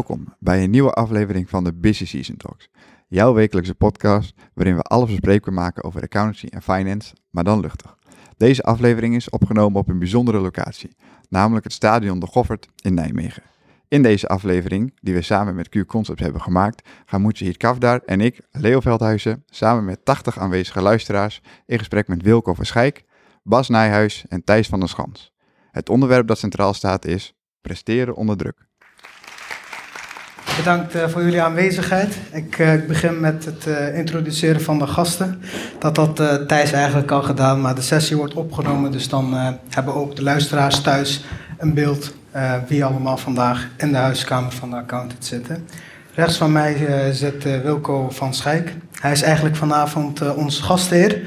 Welkom bij een nieuwe aflevering van de Busy Season Talks. Jouw wekelijkse podcast waarin we alles bespreekbaar maken over accountancy en finance, maar dan luchtig. Deze aflevering is opgenomen op een bijzondere locatie, namelijk het Stadion de Goffert in Nijmegen. In deze aflevering, die we samen met Q Concepts hebben gemaakt, gaan Moetje Kafdar en ik, Leo Veldhuizen, samen met 80 aanwezige luisteraars in gesprek met Wilco van Bas Nijhuis en Thijs van der Schans. Het onderwerp dat centraal staat is presteren onder druk. Bedankt uh, voor jullie aanwezigheid. Ik, ik begin met het uh, introduceren van de gasten. Dat had Thijs eigenlijk al gedaan, maar de sessie wordt opgenomen. Dus dan hebben ook de luisteraars thuis een beeld wie allemaal vandaag in de huiskamer van de accountant zitten. Rechts van mij zit Wilco van Schijk. Hij is eigenlijk vanavond onze gastheer.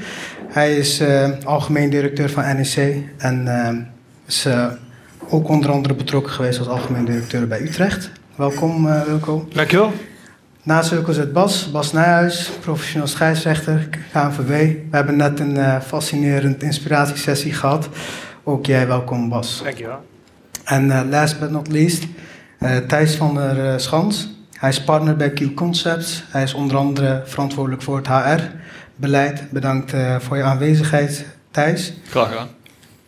Hij is algemeen directeur van NEC en is ook onder andere betrokken geweest als algemeen directeur bij Utrecht. Welkom uh, Wilco. Dankjewel. Naast Wilco zit Bas, Bas Nijhuis, professioneel scheidsrechter, KNVB. We hebben net een uh, fascinerend inspiratiesessie gehad. Ook jij welkom Bas. Dankjewel. En uh, last but not least, Thijs van der Schans. Hij is partner bij Q Concepts. Hij is onder andere verantwoordelijk voor het HR-beleid. Bedankt voor je aanwezigheid Thijs. Graag gedaan.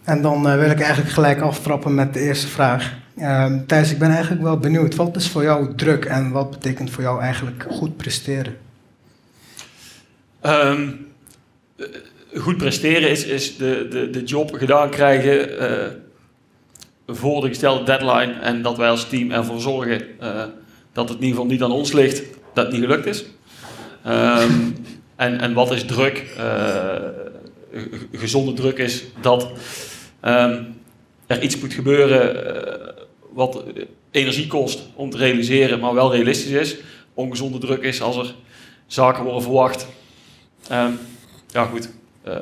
En dan wil ik eigenlijk gelijk aftrappen met de eerste vraag. Uh, Thijs, ik ben eigenlijk wel benieuwd. Wat is voor jou druk en wat betekent voor jou eigenlijk goed presteren? Um, goed presteren is, is de, de, de job gedaan krijgen uh, voor de gestelde deadline. En dat wij als team ervoor zorgen uh, dat het in ieder geval niet aan ons ligt dat het niet gelukt is. Um, en, en wat is druk? gezonde druk is dat er iets moet gebeuren wat energie kost om te realiseren, maar wel realistisch is. Ongezonde druk is als er zaken worden verwacht. Um, ja, goed. Uh,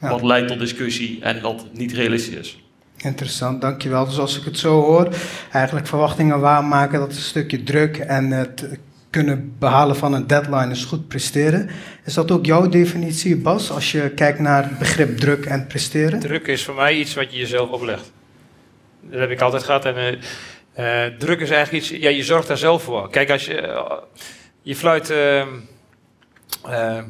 ja. Wat leidt tot discussie en wat niet realistisch is. Interessant, dankjewel. Dus als ik het zo hoor, eigenlijk verwachtingen waarmaken, dat is een stukje druk en het kunnen behalen van een deadline is goed presteren. Is dat ook jouw definitie, Bas, als je kijkt naar het begrip druk en presteren? Druk is voor mij iets wat je jezelf oplegt. Dat heb ik altijd gehad. En uh, druk is eigenlijk iets, ja, je zorgt daar zelf voor. Kijk, als je, uh, je fluit uh,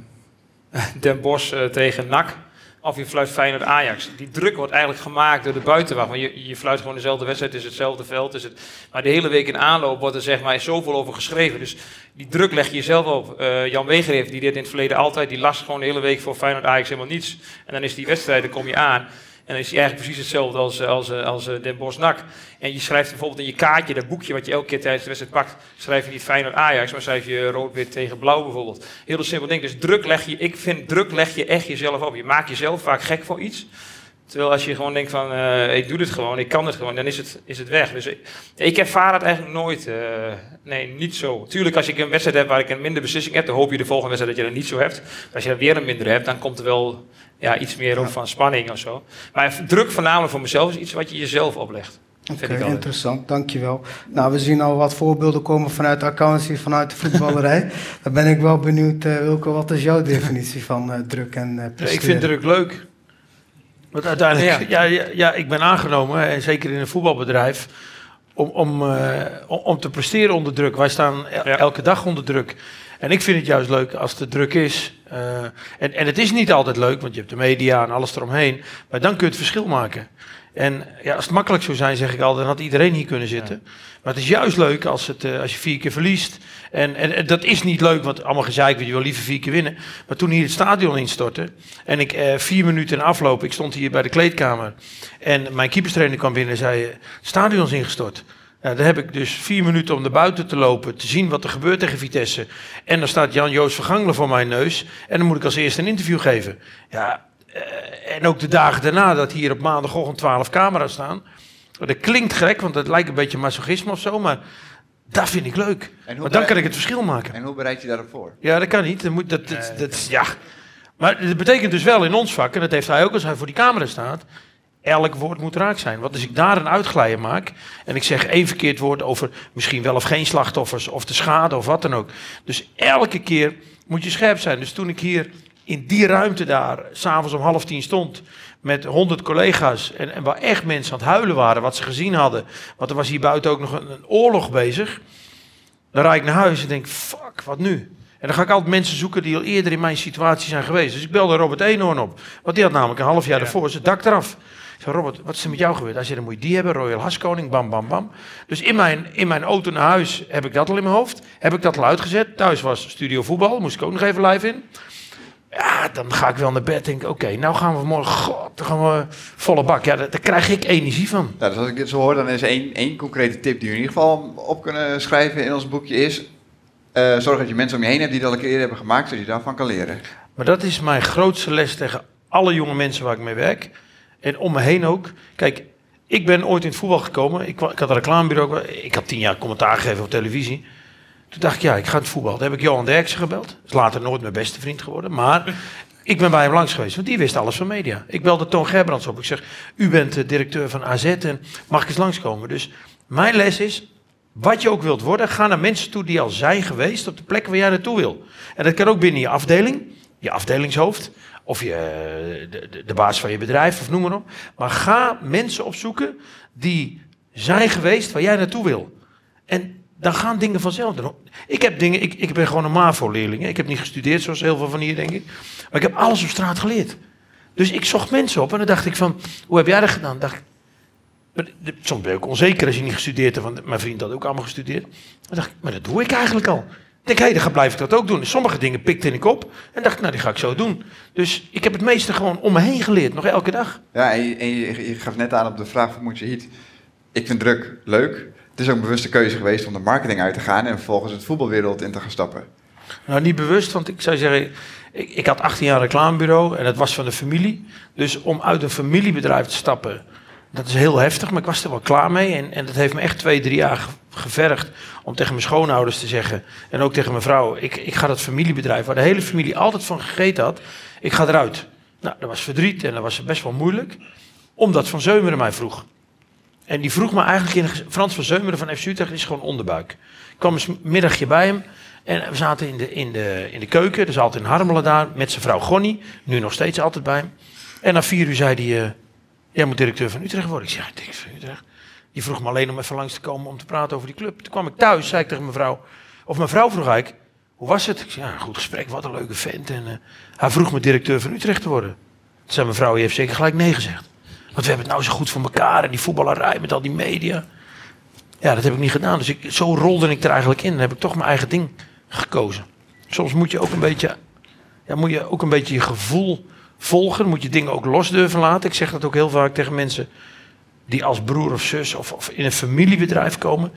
Den Bosch tegen NAC of je fluit Feyenoord Ajax. Die druk wordt eigenlijk gemaakt door de buitenwacht. Want je, je fluit gewoon dezelfde wedstrijd, het is hetzelfde veld. Is het, maar de hele week in aanloop wordt er zeg maar zoveel over geschreven. Dus die druk leg je jezelf op. Jan Weger heeft, die dit in het verleden altijd, die las gewoon de hele week voor Feyenoord Ajax helemaal niets. En dan is die wedstrijd, dan kom je aan. En dan is hij eigenlijk precies hetzelfde als, als, als, als Den Bosch NAC. En je schrijft bijvoorbeeld in je kaartje, dat boekje wat je elke keer tijdens de wedstrijd pakt, schrijf je niet Feyenoord Ajax, maar schrijf je rood-wit tegen blauw bijvoorbeeld. Heel simpel ding. Dus druk leg je, ik vind druk leg je echt jezelf op. Je maakt jezelf vaak gek voor iets. Terwijl als je gewoon denkt van, uh, ik doe dit gewoon, ik kan het gewoon, dan is het, is het weg. Dus ik, ik ervaar het eigenlijk nooit. Uh, nee, niet zo. Tuurlijk, als ik een wedstrijd heb waar ik een minder beslissing heb, dan hoop je de volgende wedstrijd dat je dat niet zo hebt. Als je er weer een minder hebt, dan komt er wel ja, iets meer op van spanning of zo. Maar druk voornamelijk voor mezelf is iets wat je jezelf oplegt. Oké, okay, interessant, dankjewel. Nou, we zien al wat voorbeelden komen vanuit de accountancy, vanuit de voetballerij. Dan ben ik wel benieuwd, uh, Wilco, wat is jouw definitie van druk en presteren? Ik vind druk leuk. Want uiteindelijk, ja. Ja, ja, ik ben aangenomen, en zeker in een voetbalbedrijf, om, om, om te presteren onder druk. Wij staan elke dag onder druk. En ik vind het juist leuk als de druk is. Uh, en, en het is niet altijd leuk, want je hebt de media en alles eromheen. Maar dan kun je het verschil maken. En ja, als het makkelijk zou zijn, zeg ik al, dan had iedereen hier kunnen zitten. Maar het is juist leuk als, het, uh, als je vier keer verliest. En, en, dat is niet leuk, want allemaal gezeik, je wil liever vier keer winnen. Maar toen hier het stadion instortte en ik uh, vier minuten afloop, ik stond hier bij de kleedkamer. En mijn keeperstrainer kwam binnen en zei, het stadion is ingestort. Nou, dan heb ik dus vier minuten om naar buiten te lopen, te zien wat er gebeurt tegen Vitesse. En dan staat Jan-Joos Vergangelen voor mijn neus. En dan moet ik als eerste een interview geven. Ja, uh, en ook de dagen daarna dat hier op maandagochtend 12 camera's staan. Dat klinkt gek, want het lijkt een beetje masochisme of zo, maar dat vind ik leuk. Maar dan kan ik het verschil maken. En hoe bereid je daarop voor? Ja, dat kan niet. Dat moet, dat, dat, dat, ja. Maar dat betekent dus wel in ons vak, en dat heeft hij ook als hij voor die camera staat elk woord moet raak zijn. Want als ik daar een uitglijden maak en ik zeg één verkeerd woord over misschien wel of geen slachtoffers of de schade of wat dan ook. Dus elke keer moet je scherp zijn. Dus toen ik hier in die ruimte daar, s'avonds om half tien stond, met honderd collega's, en, en waar echt mensen aan het huilen waren, wat ze gezien hadden, want er was hier buiten ook nog een, een oorlog bezig, dan rijd ik naar huis en denk, fuck, wat nu? En dan ga ik altijd mensen zoeken die al eerder in mijn situatie zijn geweest. Dus ik belde Robert Eenhoorn op. Want die had namelijk een half jaar daarvoor zijn dak eraf. Ik zei, Robert, wat is er met jou gebeurd? Hij zei, dan moet je die hebben, Royal Haskoning, bam, bam, bam. Dus in mijn, in mijn auto naar huis heb ik dat al in mijn hoofd. Heb ik dat al uitgezet. Thuis was studio voetbal, moest ik ook nog even live in. Ja, dan ga ik wel naar bed en denk oké, nou gaan we morgen, god, dan gaan we volle bak. Ja, daar, daar krijg ik energie van. Ja, dus als ik dit zo hoor, dan is één, één concrete tip die we in ieder geval op kunnen schrijven in ons boekje is... eh, zorg dat je mensen om je heen hebt die dat al een keer eerder hebben gemaakt, zodat je daarvan kan leren. Maar dat is mijn grootste les tegen alle jonge mensen waar ik mee werk. En om me heen ook. Kijk, ik ben ooit in het voetbal gekomen. Ik, ik had een reclamebureau. Ik had tien jaar commentaar gegeven op televisie. Toen dacht ik, ja, ik ga het voetbal. Toen heb ik Johan Derksen gebeld. Is later nooit mijn beste vriend geworden. Maar ik ben bij hem langs geweest, want die wist alles van media. Ik belde Toon Gerbrands op. Ik zeg, u bent de directeur van AZ en mag ik eens langskomen? Dus mijn les is, wat je ook wilt worden, ga naar mensen toe die al zijn geweest op de plek waar jij naartoe wil. En dat kan ook binnen je afdeling, je afdelingshoofd, of je, eh, de, de, de baas van je bedrijf, of noem maar op. Maar ga mensen opzoeken die zijn geweest waar jij naartoe wil. En dan gaan dingen vanzelf. Ik heb dingen, ik, ik ben gewoon een MAVO-leerling. Ik heb niet gestudeerd zoals heel veel van hier, denk ik. Maar ik heb alles op straat geleerd. Dus ik zocht mensen op en dan dacht ik van, hoe heb jij dat gedaan? Dacht ik, soms ben ik onzeker als je niet gestudeerd hebt, want mijn vriend had ook allemaal gestudeerd. Dan dacht ik, maar dat doe ik eigenlijk al. Ik denk, hé, dan blijf ik dat ook doen. Sommige dingen pikte ik op en dacht, nou, die ga ik zo doen. Dus ik heb het meeste gewoon om me heen geleerd, nog elke dag. Ja, en je, je, je gaf net aan op de vraag van Moetje Ik vind druk leuk. Het is ook een bewuste keuze geweest om de marketing uit te gaan en vervolgens het voetbalwereld in te gaan stappen. Nou, niet bewust, want ik zou zeggen, ik, ik had 18 jaar reclamebureau en het was van de familie. Dus om uit een familiebedrijf te stappen, dat is heel heftig, maar ik was er wel klaar mee. En, en dat heeft me echt twee, drie jaar ge- gevergd om tegen mijn schoonouders te zeggen. En ook tegen mijn vrouw, ik, ik ga dat familiebedrijf, waar de hele familie altijd van gegeten had, ik ga eruit. Nou, dat was verdriet en dat was best wel moeilijk, omdat Van Zeumeren mij vroeg. En die vroeg me eigenlijk in Frans van Zeumeren van FC Utrecht is gewoon onderbuik. Ik kwam eens een middagje bij hem en we zaten in de, in de, in de keuken. Dus altijd in Harmelen daar met zijn vrouw Gonnie. Nu nog steeds altijd bij hem. En na vier uur zei hij, eh, jij moet directeur van Utrecht worden. Ik zei, ja, directeur van Utrecht. Die vroeg me alleen om even langs te komen om te praten over die club. Toen kwam ik thuis, zei ik tegen mijn vrouw. Of mijn vrouw vroeg eigenlijk, hoe was het? Ik zei, ja, goed gesprek, wat een leuke vent. En eh, hij vroeg me directeur van Utrecht te worden. Toen zei mijn vrouw, je heeft zeker gelijk nee gezegd. Want we hebben het nou zo goed voor elkaar en die voetballerij met al die media. Ja, dat heb ik niet gedaan. Dus ik, zo rolde ik er eigenlijk in. Dan heb ik toch mijn eigen ding gekozen. Soms moet je ook een beetje, ja, moet je ook een beetje je gevoel volgen. Moet je dingen ook los durven laten. Ik zeg dat ook heel vaak tegen mensen die als broer of zus of, of in een familiebedrijf komen.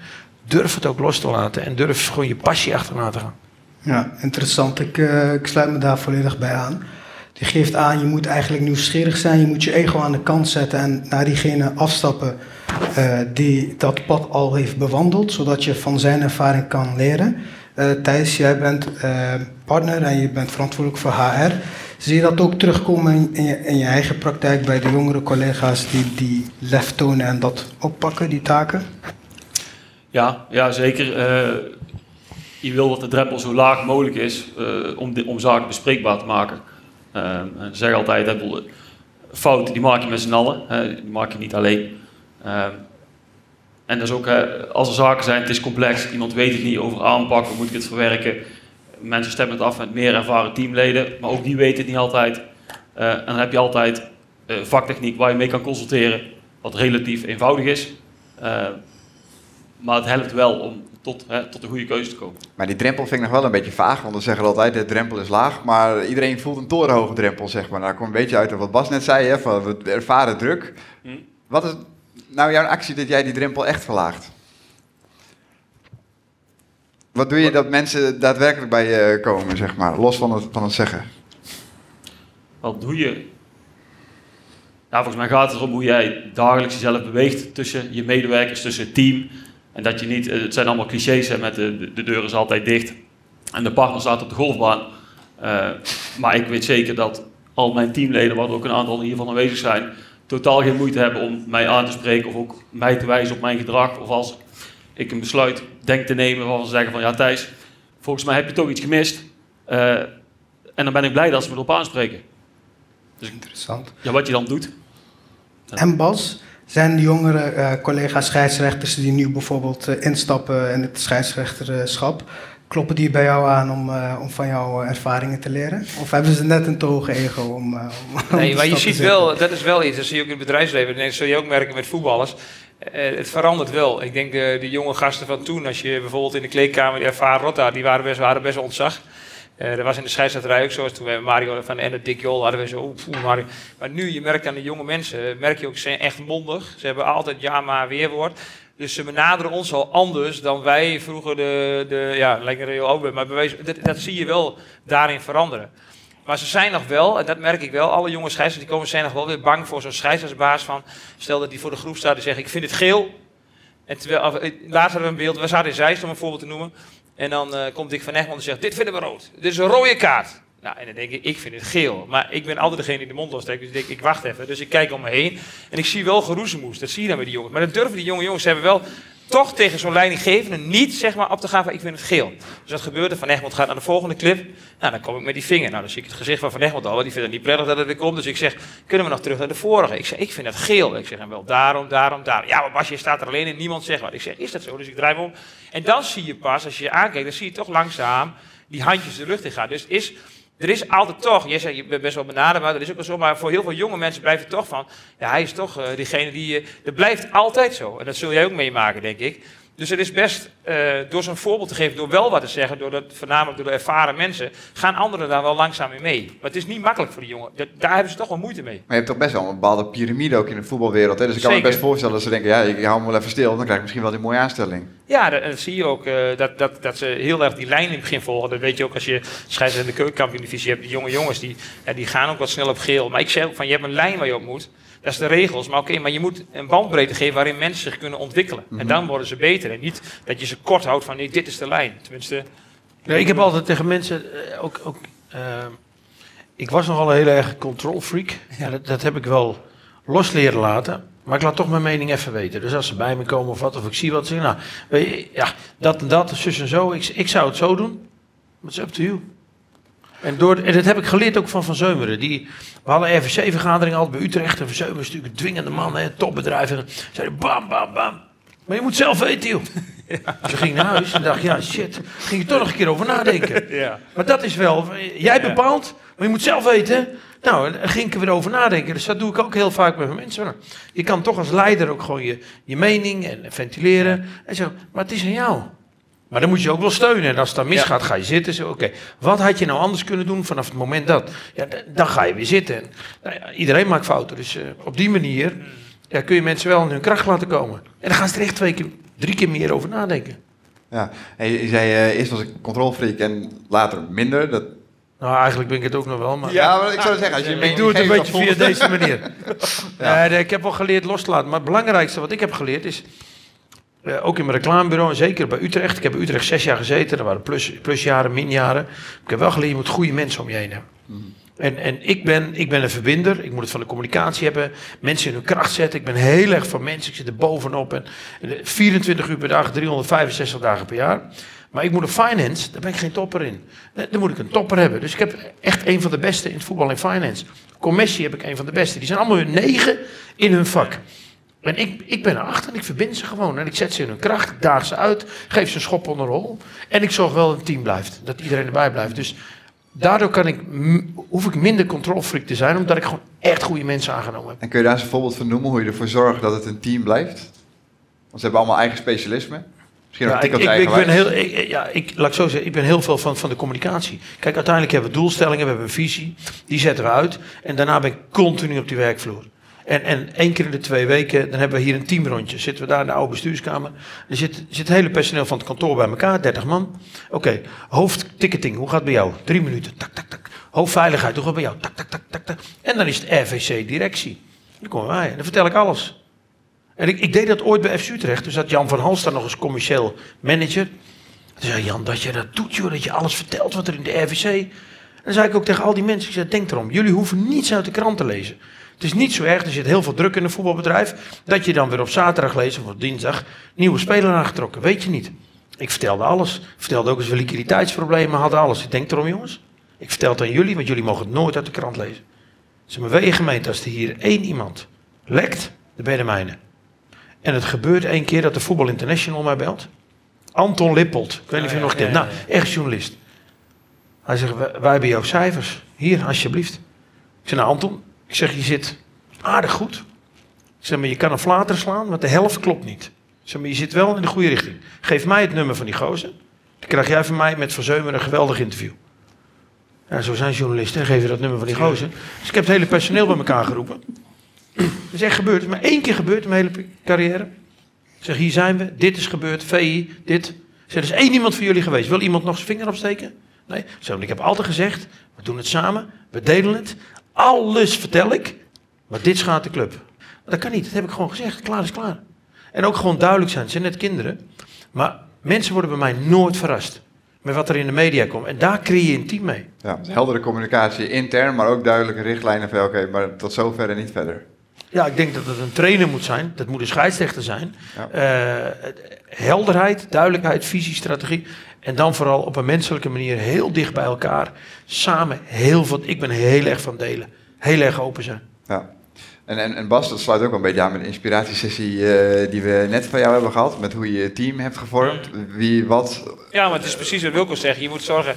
Durf het ook los te laten en durf gewoon je passie achterna te gaan. Ja, interessant. Ik, eh, ik sluit me daar volledig bij aan. Die geeft aan, je moet eigenlijk nieuwsgierig zijn. Je moet je ego aan de kant zetten en naar diegene afstappen eh, die dat pad al heeft bewandeld. Zodat je van zijn ervaring kan leren. Eh, Thijs, jij bent eh, partner en je bent verantwoordelijk voor HR. Zie je dat ook terugkomen in, je, eigen praktijk bij de jongere collega's die die lef tonen en dat oppakken, die taken? Ja, ja zeker. Je wil dat de drempel zo laag mogelijk is om, om zaken bespreekbaar te maken. Ik zeg altijd, bedoel, fouten die maak je met z'n allen, die maak je niet alleen. Eh, en dat is ook, als er zaken zijn, het is complex, iemand weet het niet over aanpak, hoe moet ik het verwerken. Mensen stemmen het af met meer ervaren teamleden, maar ook die weten het niet altijd. Eh, en dan heb je altijd eh, vaktechniek waar je mee kan consulteren, wat relatief eenvoudig is. Maar het helpt wel om tot, hè, tot een goede keuze te komen. Maar die drempel vind ik nog wel een beetje vaag, want we zeggen altijd de drempel is laag, maar iedereen voelt een torenhoge drempel, zeg maar. Nou, daar komt een beetje uit wat Bas net zei, hè, van we ervaren druk. Hm. Wat is nou jouw actie dat jij die drempel echt verlaagt? Wat doe je dat mensen daadwerkelijk bij je komen, zeg maar, los van het, van het zeggen? Wat doe je? Nou, volgens mij gaat het erom hoe jij dagelijks jezelf beweegt tussen je medewerkers, tussen het team. En dat je niet, eh, het zijn allemaal clichés, hè, met de, de, de deur is altijd dicht. En de partner staat op de golfbaan. Eh, maar ik weet zeker dat al mijn teamleden, waar er ook een aantal hiervan aanwezig zijn, totaal geen moeite hebben om mij aan te spreken of ook mij te wijzen op mijn gedrag. Of als ik een besluit denk te nemen waarvan ze zeggen van ja Thijs, volgens mij heb je toch iets gemist. Eh, En dan ben ik blij dat ze me erop aanspreken. Interessant. Ja, wat je dan doet. En Bas, zijn de jongere eh collega's scheidsrechters die nu bijvoorbeeld eh, instappen in het scheidsrechterschap, kloppen die bij jou aan om, eh, om van jouw ervaringen te leren? Of hebben ze net een te hoge ego om, om Nee, maar je ziet wel, dat is wel iets, dat zie je ook in het bedrijfsleven, en dat zul je ook merken met voetballers. Het verandert wel. Ik denk de, de jonge gasten van toen, als je bijvoorbeeld in de kleedkamer, die ervaren Rotta, die waren best, waren best ontzag. Eh dat was in de scheidsrechterij ook zo, toen we Mario van en Dick Jol hadden we zo, oeh, Mario. Maar nu, je merkt aan de jonge mensen, merk je ook, ze zijn echt mondig. Ze hebben altijd ja, maar, weerwoord. Dus ze benaderen ons al anders dan wij vroeger de, de ja, lekker heel oud ben, maar dat, dat zie je wel daarin veranderen. Maar ze zijn nog wel, en dat merk ik wel, alle jonge scheidsrechters die komen zijn nog wel weer bang voor zo'n scheidsrechtersbaas van, stel dat die voor de groep staat en zegt ik vind het geel. En terwijl, eh, we een beeld, we zaten in Zeist om een voorbeeld te noemen. En dan eh, komt Dick van Egmond en zegt, dit vinden we rood. Dit is een rode kaart. Nou, en dan denk ik, ik vind het geel. Maar ik ben altijd degene die de mond lossteekt. Dus ik denk, ik wacht even. Dus ik kijk om me heen. En ik zie wel geroezemoes. Dat zie je dan bij die jongens. Maar dat durven die jonge jongens. Hebben wel toch tegen zo'n leidinggevende niet zeg maar, op te gaan van ik vind het geel. Dus dat gebeurde. Van Egmond gaat naar de volgende clip. Nou, dan kom ik met die vinger. Nou, dan zie ik het gezicht van Van Egmond al. want Die vindt het niet prettig dat het weer komt. Dus ik zeg, kunnen we nog terug naar de vorige? Ik zeg, ik vind het geel. Ik zeg, en wel daarom, daarom, daarom. Ja, maar Bas, je staat er alleen en niemand zegt wat. Ik zeg, is dat zo? Dus ik draai om. En dan zie je pas, als je je aankijkt, dan zie je toch langzaam die handjes de lucht in gaan. Dus is er is altijd toch, jij je bent best wel benaderbaar, dat is ook wel zo, maar voor heel veel jonge mensen blijft het toch van, ja, hij is toch eh, diegene die, uh, dat blijft altijd zo. En dat zul jij ook meemaken, denk ik. Dus het is best, uh, door zo'n voorbeeld te geven, door wel wat te zeggen, door dat, voornamelijk door de ervaren mensen, gaan anderen daar wel langzaam in mee. Maar het is niet makkelijk voor die jongen. Dat, daar hebben ze toch wel moeite mee. Maar je hebt toch best wel een bepaalde piramide ook in de voetbalwereld. Hè? Dus ik kan Zeker. me best voorstellen dat ze denken, ja, ik hou me wel even stil, dan krijg ik misschien wel die mooie aanstelling. Ja, dat, dat zie je ook, uh, dat, dat, dat ze heel erg die lijn in het begin volgen. Dat weet je ook als je scheidsrechter in de keukenkampioen-divisie hebt. Die jonge jongens, die, ja, die gaan ook wat snel op geel. Maar ik zeg ook van, je hebt een lijn waar je op moet. Dat is de regels. Maar oké, maar je moet een bandbreedte geven waarin mensen zich kunnen ontwikkelen. Mhm. En dan worden ze beter. En niet dat je ze kort houdt van, nee, dit is de lijn. Tenminste... Ja, ik heb altijd tegen mensen, eh, ook, ook uh, ik was nogal een hele erg control freak. Ja. Dat, dat, heb ik wel los leren laten. Maar ik laat toch mijn mening even weten. Dus als ze bij me komen of wat, of ik zie wat, zeg nou, weet je, ja, dat en dat, zus en zo. Ik, ik zou het zo doen. Maar it's up to you. En, door, en dat heb ik geleerd ook van Van Zeumeren. Die, we hadden RVC-vergadering altijd bij Utrecht. En Van Zeumeren is natuurlijk een dwingende man, hè, topbedrijf. En zeiden bam, bam, bam. Maar je moet zelf weten, joh. Ja. Dus ging naar huis en dacht, ja, shit. Ging je toch nog een keer over nadenken. Ja. Maar dat is wel, jij bepaalt, maar je moet zelf weten. Nou, daar ging ik er weer over nadenken. Dus dat doe ik ook heel vaak met mijn mensen. Je kan toch als leider ook gewoon je, je mening en ventileren. En zeggen, maar het is aan jou. Maar dan moet je ook wel steunen. En als het dan misgaat, ja. ga je zitten. Zo, Oké, okay, wat had je nou anders kunnen doen vanaf het moment dat? Ja, dan ga je weer zitten. En, nou ja, iedereen maakt fouten. Dus uh, op die manier ja, kun je mensen wel in hun kracht laten komen. En dan gaan ze er echt twee keer, drie keer meer over nadenken. Ja, en je zei uh, eerst was ik controlfreak en later minder. Dat... Nou, eigenlijk ben ik het ook nog wel. Maar... Ja, maar ik zou zeggen, als je Ik doe het een beetje via deze manier. ja. uh, ik heb wel geleerd los te laten. Maar het belangrijkste wat ik heb geleerd is... Uh, ook in mijn reclamebureau, en zeker bij Utrecht. Ik heb bij Utrecht zes jaar gezeten. Er waren plus, plusjaren, minjaren. Ik heb wel geleerd, je moet goede mensen om je heen hebben. Mm. En, en ik, ben, ik ben een verbinder. Ik moet het van de communicatie hebben. Mensen in hun kracht zetten. Ik ben heel erg van mensen. Ik zit er bovenop. En, en 24 uur per dag, 365 dagen per jaar. Maar ik moet een finance, daar ben ik geen topper in. Daar moet ik een topper hebben. Dus ik heb echt een van de beste in het voetbal in finance. Commissie heb ik een van de beste. Die zijn allemaal hun negen in hun vak. En ik, ik ben erachter en ik verbind ze gewoon. En ik zet ze in hun kracht, ik daag ze uit, geef ze een schop onder de hol. En ik zorg wel dat het team blijft, dat iedereen erbij blijft. Dus daardoor kan ik, hoef ik minder controlfreak te zijn, omdat ik gewoon echt goede mensen aangenomen heb. En kun je daar eens een voorbeeld van noemen, hoe je ervoor zorgt dat het een team blijft? Want ze hebben allemaal eigen specialismen. Misschien ja, ik, ik, ik, ben heel, ik, ja, ik, laat ik zo zeggen, ik ben heel veel van, van de communicatie. Kijk, uiteindelijk hebben we doelstellingen, we hebben een visie, die zetten we uit. En daarna ben ik continu op die werkvloer. En, en één keer in de twee weken, dan hebben we hier een teamrondje. Zitten we daar in de oude bestuurskamer. Er zit, zit het hele personeel van het kantoor bij elkaar, 30 man. Oké, hoofdticketing, hoe gaat het bij jou? Drie minuten, tak, tak, tak. Hoofdveiligheid, hoe gaat het bij jou? Tak, tak, tak, tak, tak. En dan is het RVC-directie. Dan komen wij en dan vertel ik alles. En ik, ik deed dat ooit bij FC Utrecht. Dus had Jan van Hals daar nog als commercieel manager. Toen zei Jan, dat je dat doet joh, dat je alles vertelt wat er in de RVC... En dan zei ik ook tegen al die mensen, ik zei, denk erom, jullie hoeven niets uit de krant te lezen. Het is niet zo erg, er zit heel veel druk in een voetbalbedrijf, dat je dan weer op zaterdag leest of op dinsdag nieuwe speler aangetrokken. Weet je niet. Ik vertelde alles. Ik vertelde ook eens we liquiditeitsproblemen hadden, alles. Ik denk erom jongens. Ik vertel het aan jullie, want jullie mogen het nooit uit de krant lezen. Ze me wee gemeente, als er hier één iemand lekt, dan ben je de mijne. En het gebeurt één keer dat de Voetbal International mij belt. Anton Lippold, ik weet niet of je hem nog kent. Nou, echt journalist. Hij zegt, wij, wij hebben jouw cijfers. Hier, alsjeblieft. Ik zeg, nou Anton, ik zeg, je zit aardig goed. Ik zeg, maar je kan een flater slaan, want de helft klopt niet. Ik zeg, maar je zit wel in de goede richting. Geef mij het nummer van die gozer. Dan krijg jij van mij met Van Zeumer een geweldig interview. Ja, zo zijn journalisten, geef je dat nummer van die gozer. Dus ik heb het hele personeel bij elkaar geroepen. Dat is echt gebeurd. Het is maar één keer gebeurd in mijn hele carrière. Ik zeg, hier zijn we, dit is gebeurd, VI, dit. Ik zeg, er is één iemand van jullie geweest. Wil iemand nog zijn vinger opsteken? Nee. Ik zeg, ik heb altijd gezegd, we doen het samen, we delen het. Alles vertel ik, maar dit schaadt de club. Maar dat kan niet, dat heb ik gewoon gezegd. Klaar is klaar. En ook gewoon duidelijk zijn. Het zijn net kinderen. Maar mensen worden bij mij nooit verrast met wat er in de media komt. En daar creëer je een team mee. Ja, heldere communicatie intern, maar ook duidelijke richtlijnen van oké, maar tot zover en niet verder. Ja, ik denk dat het een trainer moet zijn. Dat moet een scheidsrechter zijn. Ja. Uh, helderheid, duidelijkheid, visie, strategie. En dan vooral op een menselijke manier heel dicht bij elkaar. Samen heel veel. Ik ben heel erg van delen. Heel erg open zijn. Ja. En, en, en Bas, dat sluit ook een beetje aan met de inspiratiesessie uh, die we net van jou hebben gehad. Met hoe je je team hebt gevormd. Wie, wat. Ja, maar het is precies wat Wilco zegt. Je moet zorgen,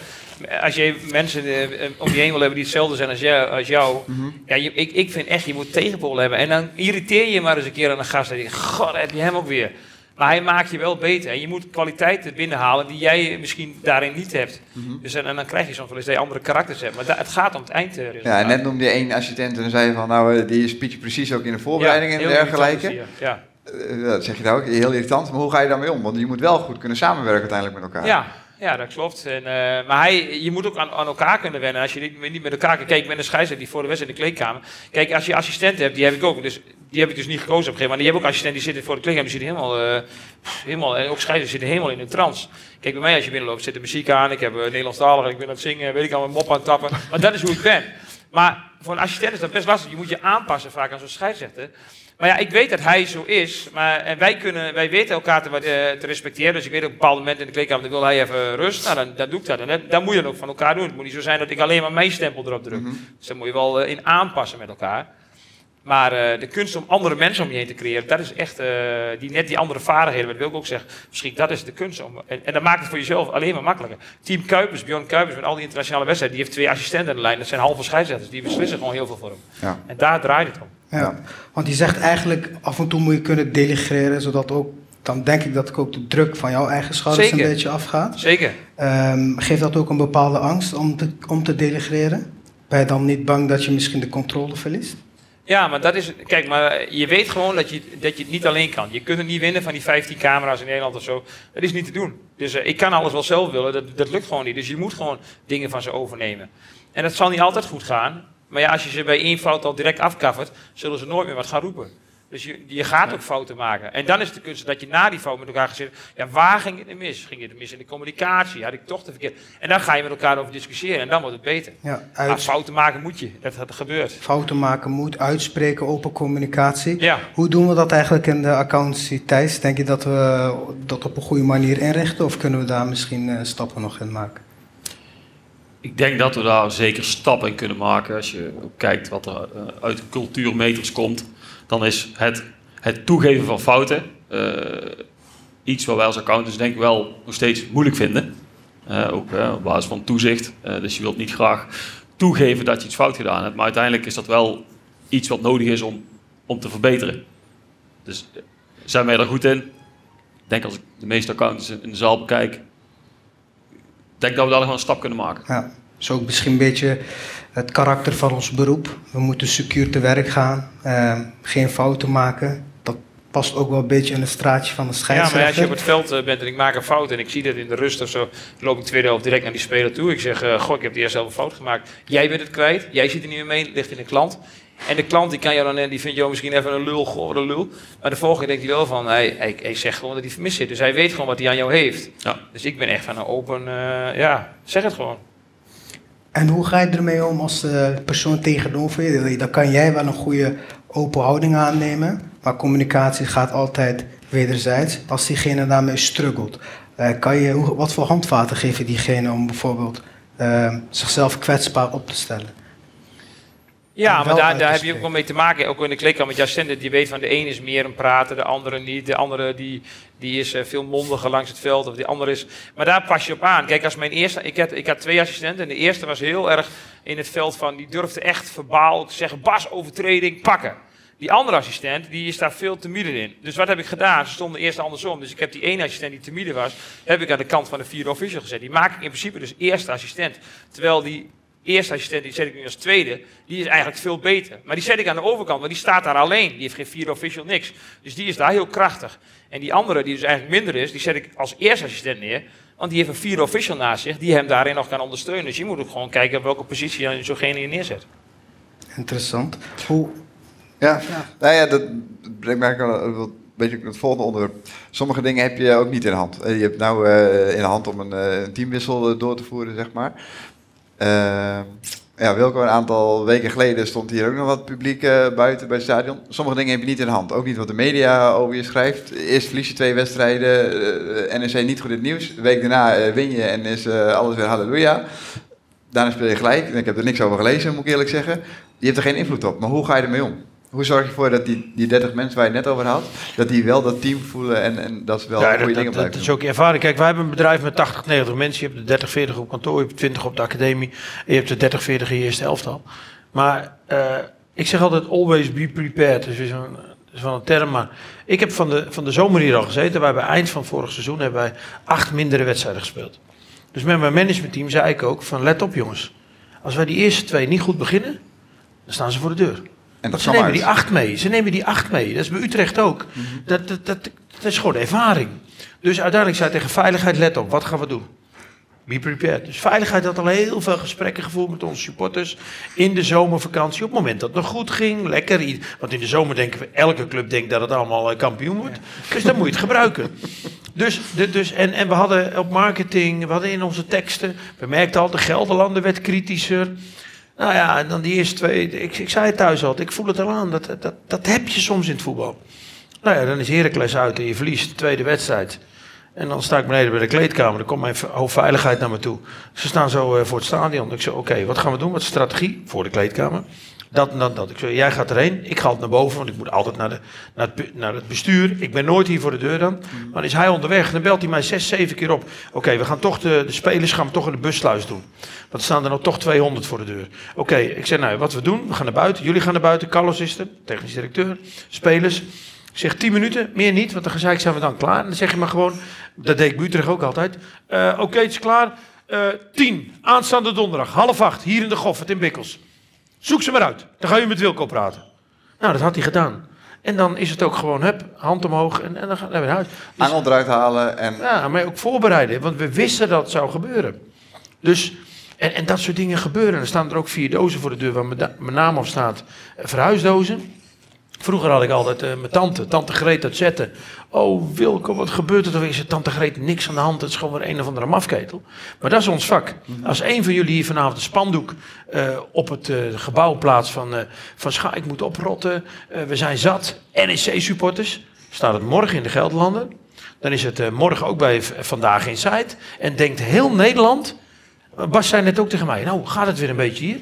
als je mensen uh, om je heen wil hebben die hetzelfde zijn als jou. Als jou mm -hmm. ja, je, ik, ik vind echt, je moet tegenpolen hebben. En dan irriteer je maar eens een keer aan een gast. En je denkt, god, heb je hem ook weer. Maar hij maakt je wel beter. En je moet kwaliteiten binnenhalen die jij misschien daarin niet hebt. Mm -hmm. Dus en, en, dan krijg je soms wel eens dat je andere karakters hebt. Maar het gaat om het eindresultaat. Ja, net noemde je één assistent en dan zei je van... nou, die speech precies ook in de voorbereiding ja, en dergelijke. Ja. Uh, dat zeg je nou ook, heel irritant. Maar hoe ga je daarmee om? Want je moet wel goed kunnen samenwerken uiteindelijk met elkaar. Ja, ja, dat klopt. En, uh, maar hij, je moet ook aan, aan, elkaar kunnen wennen. Als je niet, niet met elkaar kan kijken met een scheidsrechter die voor de wedstrijd in de kleedkamer. Kijk, als je assistent hebt, die heb ik ook. Dus, die heb ik dus niet gekozen op een gegeven moment. Maar die heb ook assistent die zitten voor de kleedkamer. Die zitten helemaal, uh, helemaal en ook scheidsrechters zitten helemaal in een trance. Kijk, bij mij als je binnenloopt zit de muziek aan. Ik heb uh, Nederlandstalig, ik ben aan het zingen, weet ik al, mijn mop aan het tappen. Maar dat is hoe ik ben. Maar voor een assistent is dat best lastig. Je moet je aanpassen vaak aan zo'n scheidsrechter. Maar ja, ik weet dat hij zo is. Maar, en wij, kunnen, wij weten elkaar te, uh, te respecteren. Dus ik weet op een bepaald moment in de kleedkamer, dan wil hij even rust. Nou, dan, dan doe ik dat. En dat moet je dan ook van elkaar doen. Het moet niet zo zijn dat ik alleen maar mijn stempel erop druk. Mm -hmm. Dus daar moet je wel uh, in aanpassen met elkaar. Maar uh, de kunst om andere mensen om je heen te creëren, dat is echt, uh, die, net die andere vaardigheden, wat wil ik ook zeggen, misschien dat is de kunst. Om, en, en dat maakt het voor jezelf alleen maar makkelijker. Team Kuipers, Bjorn Kuipers, met al die internationale wedstrijden, die heeft twee assistenten aan de lijn, dat zijn halve scheidsrechters, die beslissen gewoon heel veel voor hem. Ja. En daar draait het om. Ja, want je zegt eigenlijk, af en toe moet je kunnen delegeren, zodat ook, dan denk ik dat ik ook de druk van jouw eigen schouders een beetje afgaat. Zeker. Um, geeft dat ook een bepaalde angst om te, om te delegeren? Ben je dan niet bang dat je misschien de controle verliest? Ja, maar dat is. Kijk, maar je weet gewoon dat je, dat je het niet alleen kan. Je kunt het niet winnen van die 15 camera's in Nederland of zo. Dat is niet te doen. Dus uh, ik kan alles wel zelf willen. Dat, dat lukt gewoon niet. Dus je moet gewoon dingen van ze overnemen. En dat zal niet altijd goed gaan. Maar ja, als je ze bij één fout al direct afkaffert, zullen ze nooit meer wat gaan roepen. Dus je, je gaat ook fouten maken. En dan is de kunst dat je na die fout met elkaar gaat zitten. Ja, waar ging het mis? Ging het mis in de communicatie? Had ik toch te verkeerd? En dan ga je met elkaar over discussiëren en dan wordt het beter. Ja, uit... Maar fouten maken moet je. Dat, dat gebeurt. Fouten maken moet, uitspreken, open communicatie. Ja. Hoe doen we dat eigenlijk in de accountancy, Thijs? Denk je dat we dat op een goede manier inrichten? Of kunnen we daar misschien uh, stappen nog in maken? Ik denk dat we daar zeker stappen in kunnen maken. Als je kijkt wat er uh, uit de cultuurmeters komt dan is het, het toegeven van fouten uh, iets wat wij als accountants denk ik wel nog steeds moeilijk vinden. Uh, ook uh, op basis van toezicht. dus je wilt niet graag toegeven dat je iets fout gedaan hebt. Maar uiteindelijk is dat wel iets wat nodig is om, om te verbeteren. Dus zijn wij er goed in? Ik denk als ik de meeste accountants in de zaal bekijk, denk dat we daar nog wel een stap kunnen maken. Ja, is ook misschien een beetje het karakter van ons beroep. We moeten secuur te werk gaan, uh, geen fouten maken. Dat past ook wel een beetje in het straatje van de scheidsrechter. Ja, maar als je op het veld uh, bent en ik maak een fout en ik zie dat in de rust of zo, loop ik tweede helft direct naar die speler toe. Ik zeg, uh, goh, ik heb de eerste helft een fout gemaakt. Jij bent het kwijt, jij zit er niet meer mee, ligt in de klant. En de klant die kan jou dan, die vindt jou misschien even een lul, goh, een lul. Maar de volgende denkt hij wel van, hij, hij, hij zegt gewoon dat hij vermist zit. Dus hij weet gewoon wat hij aan jou heeft. Ja. Dus ik ben echt van een open, uh, ja, zeg het gewoon. En hoe ga je ermee om als de persoon tegenover je? Dan kan jij wel een goede open houding aannemen, maar communicatie gaat altijd wederzijds. Als diegene daarmee struggelt, uh, kan je, wat voor handvaten geef je diegene om bijvoorbeeld eh, zichzelf kwetsbaar op te stellen. Ja, maar daar, daar heb je ook wel mee te maken. Ook in de kleedkamer met assistenten, die weet van de een is meer een prater, de andere niet. De andere die, die is eh, veel mondiger langs het veld. Of die andere is. Maar daar pas je op aan. Kijk, als mijn eerste. Ik had, ik had twee assistenten. En de eerste was heel erg in het veld van. Die durfde echt verbaal te zeggen: Bas, overtreding, pakken. Die andere assistent, die is daar veel te midden in. Dus wat heb ik gedaan? Ze stonden eerst andersom. Dus ik heb die ene assistent die te midden was, heb ik aan de kant van de vierde official gezet. Die maak ik in principe dus eerste assistent. Terwijl die eerste assistent, die zet ik nu als tweede, die is eigenlijk veel beter. Maar die zet ik aan de overkant, want die staat daar alleen. Die heeft geen vierde official, niks. Dus die is daar heel krachtig. En die andere, die dus eigenlijk minder is, die zet ik als eerste assistent neer. Want die heeft een vierde official naast zich, die hem daarin nog kan ondersteunen. Dus je moet ook gewoon kijken op welke positie je zo'gene neerzet. Interessant. Hoe, Ja, nou ja, dat brengt mij eigenlijk wel een beetje op het volgende onderwerp. Sommige dingen heb je ook niet in de hand. Eh, Je hebt nou eh, in de hand om een, eh, een teamwissel door te voeren, zeg maar. Eh, ja, Wilco, een aantal weken geleden stond hier ook nog wat publiek eh, buiten bij het stadion. Sommige dingen heb je niet in de hand. Ook niet wat de media over je schrijft. Eerst verlies je twee wedstrijden, eh, NEC niet goed in het nieuws. Week daarna eh, win je en is eh, alles weer halleluja. Daarna speel je gelijk. Ik heb er niks over gelezen, moet ik eerlijk zeggen. Je hebt er geen invloed op, maar hoe ga je ermee om? Hoe zorg je ervoor dat die, die 30 mensen waar je het net over had, dat die wel dat team voelen en, en dat ze wel Ja, goede dat, dingen dat, blijven dat is ook je ervaring. Kijk, wij hebben een bedrijf met 80, 90 mensen. Je hebt de 30, 40 op kantoor, je hebt 20 op de academie. En je hebt de 30, 40 in je eerste elftal. Maar eh, ik zeg altijd always be prepared. Dat is is wel een term, maar ik heb van de, van de zomer hier al gezeten. Wij hebben eind van vorig seizoen hebben wij acht mindere wedstrijden gespeeld. Dus met mijn managementteam zei ik ook van let op jongens. Als wij die eerste twee niet goed beginnen, dan staan ze voor de deur. En dat ze nemen uit. die acht mee. Ze nemen die acht mee. Dat is bij Utrecht ook. dat, dat, dat, dat is gewoon ervaring. Dus uiteindelijk zei tegen veiligheid, let op, wat gaan we doen? Be prepared. Dus veiligheid had al heel veel gesprekken gevoerd met onze supporters in de zomervakantie. Op het moment dat het nog goed ging, lekker. Want in de zomer denken we, elke club denkt dat het allemaal eh, kampioen wordt. Dus dan moet je het gebruiken. Dus, dus, en, en we hadden op marketing, we hadden in onze teksten, we merkten al, de Gelderlander werd kritischer. Nou ja, en dan die eerste twee, ik, ik zei het thuis al, ik voel het al aan, dat, dat, dat heb je soms in het voetbal. Nou ja, dan is Heracles uit en je verliest de tweede wedstrijd. En dan sta ik beneden bij de kleedkamer, dan komt mijn hoofdveiligheid naar me toe. Ze staan zo eh, voor het stadion. Ik zeg, oké, wat gaan we doen? Wat is de strategie voor de kleedkamer? Dat en dat, dat. Ik jij gaat erheen, ik ga altijd naar boven, want ik moet altijd naar, de, naar, het, naar het bestuur. Ik ben nooit hier voor de deur dan. Maar dan is hij onderweg, dan belt hij mij zes, zeven keer op. Oké, we gaan toch de, de spelers gaan we toch in de bussluis doen. Want er staan er nog toch 200 voor de deur. Oké, ik zeg, nou, wat we doen, we gaan naar buiten. Jullie gaan naar buiten, Carlos is er, technisch directeur, spelers. Ik zeg 10 minuten, meer niet, want dan gezeik zijn we dan klaar. En dan zeg je maar gewoon, dat deed ik ook altijd. Eh, Oké, het is klaar. Eh 10, aanstaande donderdag, half acht, hier in de Goffert in Bikkels. Zoek ze maar uit. Dan ga je met Wilco praten. Nou, dat had hij gedaan. En dan is het ook gewoon, hup, hand omhoog en, en dan gaan we naar huis. Dus, Angel eruit halen en ja, maar ook voorbereiden, want we wisten dat het zou gebeuren. Dus, en, en dat soort dingen gebeuren. Er staan er ook vier dozen voor de deur waar mijn, naam op staat. Verhuisdozen. Vroeger had ik altijd eh, mijn tante, tante Greet uit Zetten. Oh Wilco, wat gebeurt er toch? Ik zei, tante Greet, niks aan de hand. Het is gewoon weer een of andere mafketel. Maar dat is ons vak. Als een van jullie hier vanavond een spandoek eh, op het eh, gebouw plaatst van, eh van Scha, ik moet oprotten. we zijn zat. NEC-supporters. Staat het morgen in de Gelderlanden. Dan is het morgen ook bij Vandaag Inside. En denkt heel Nederland... Bas zei net ook tegen mij, nou gaat het weer een beetje hier?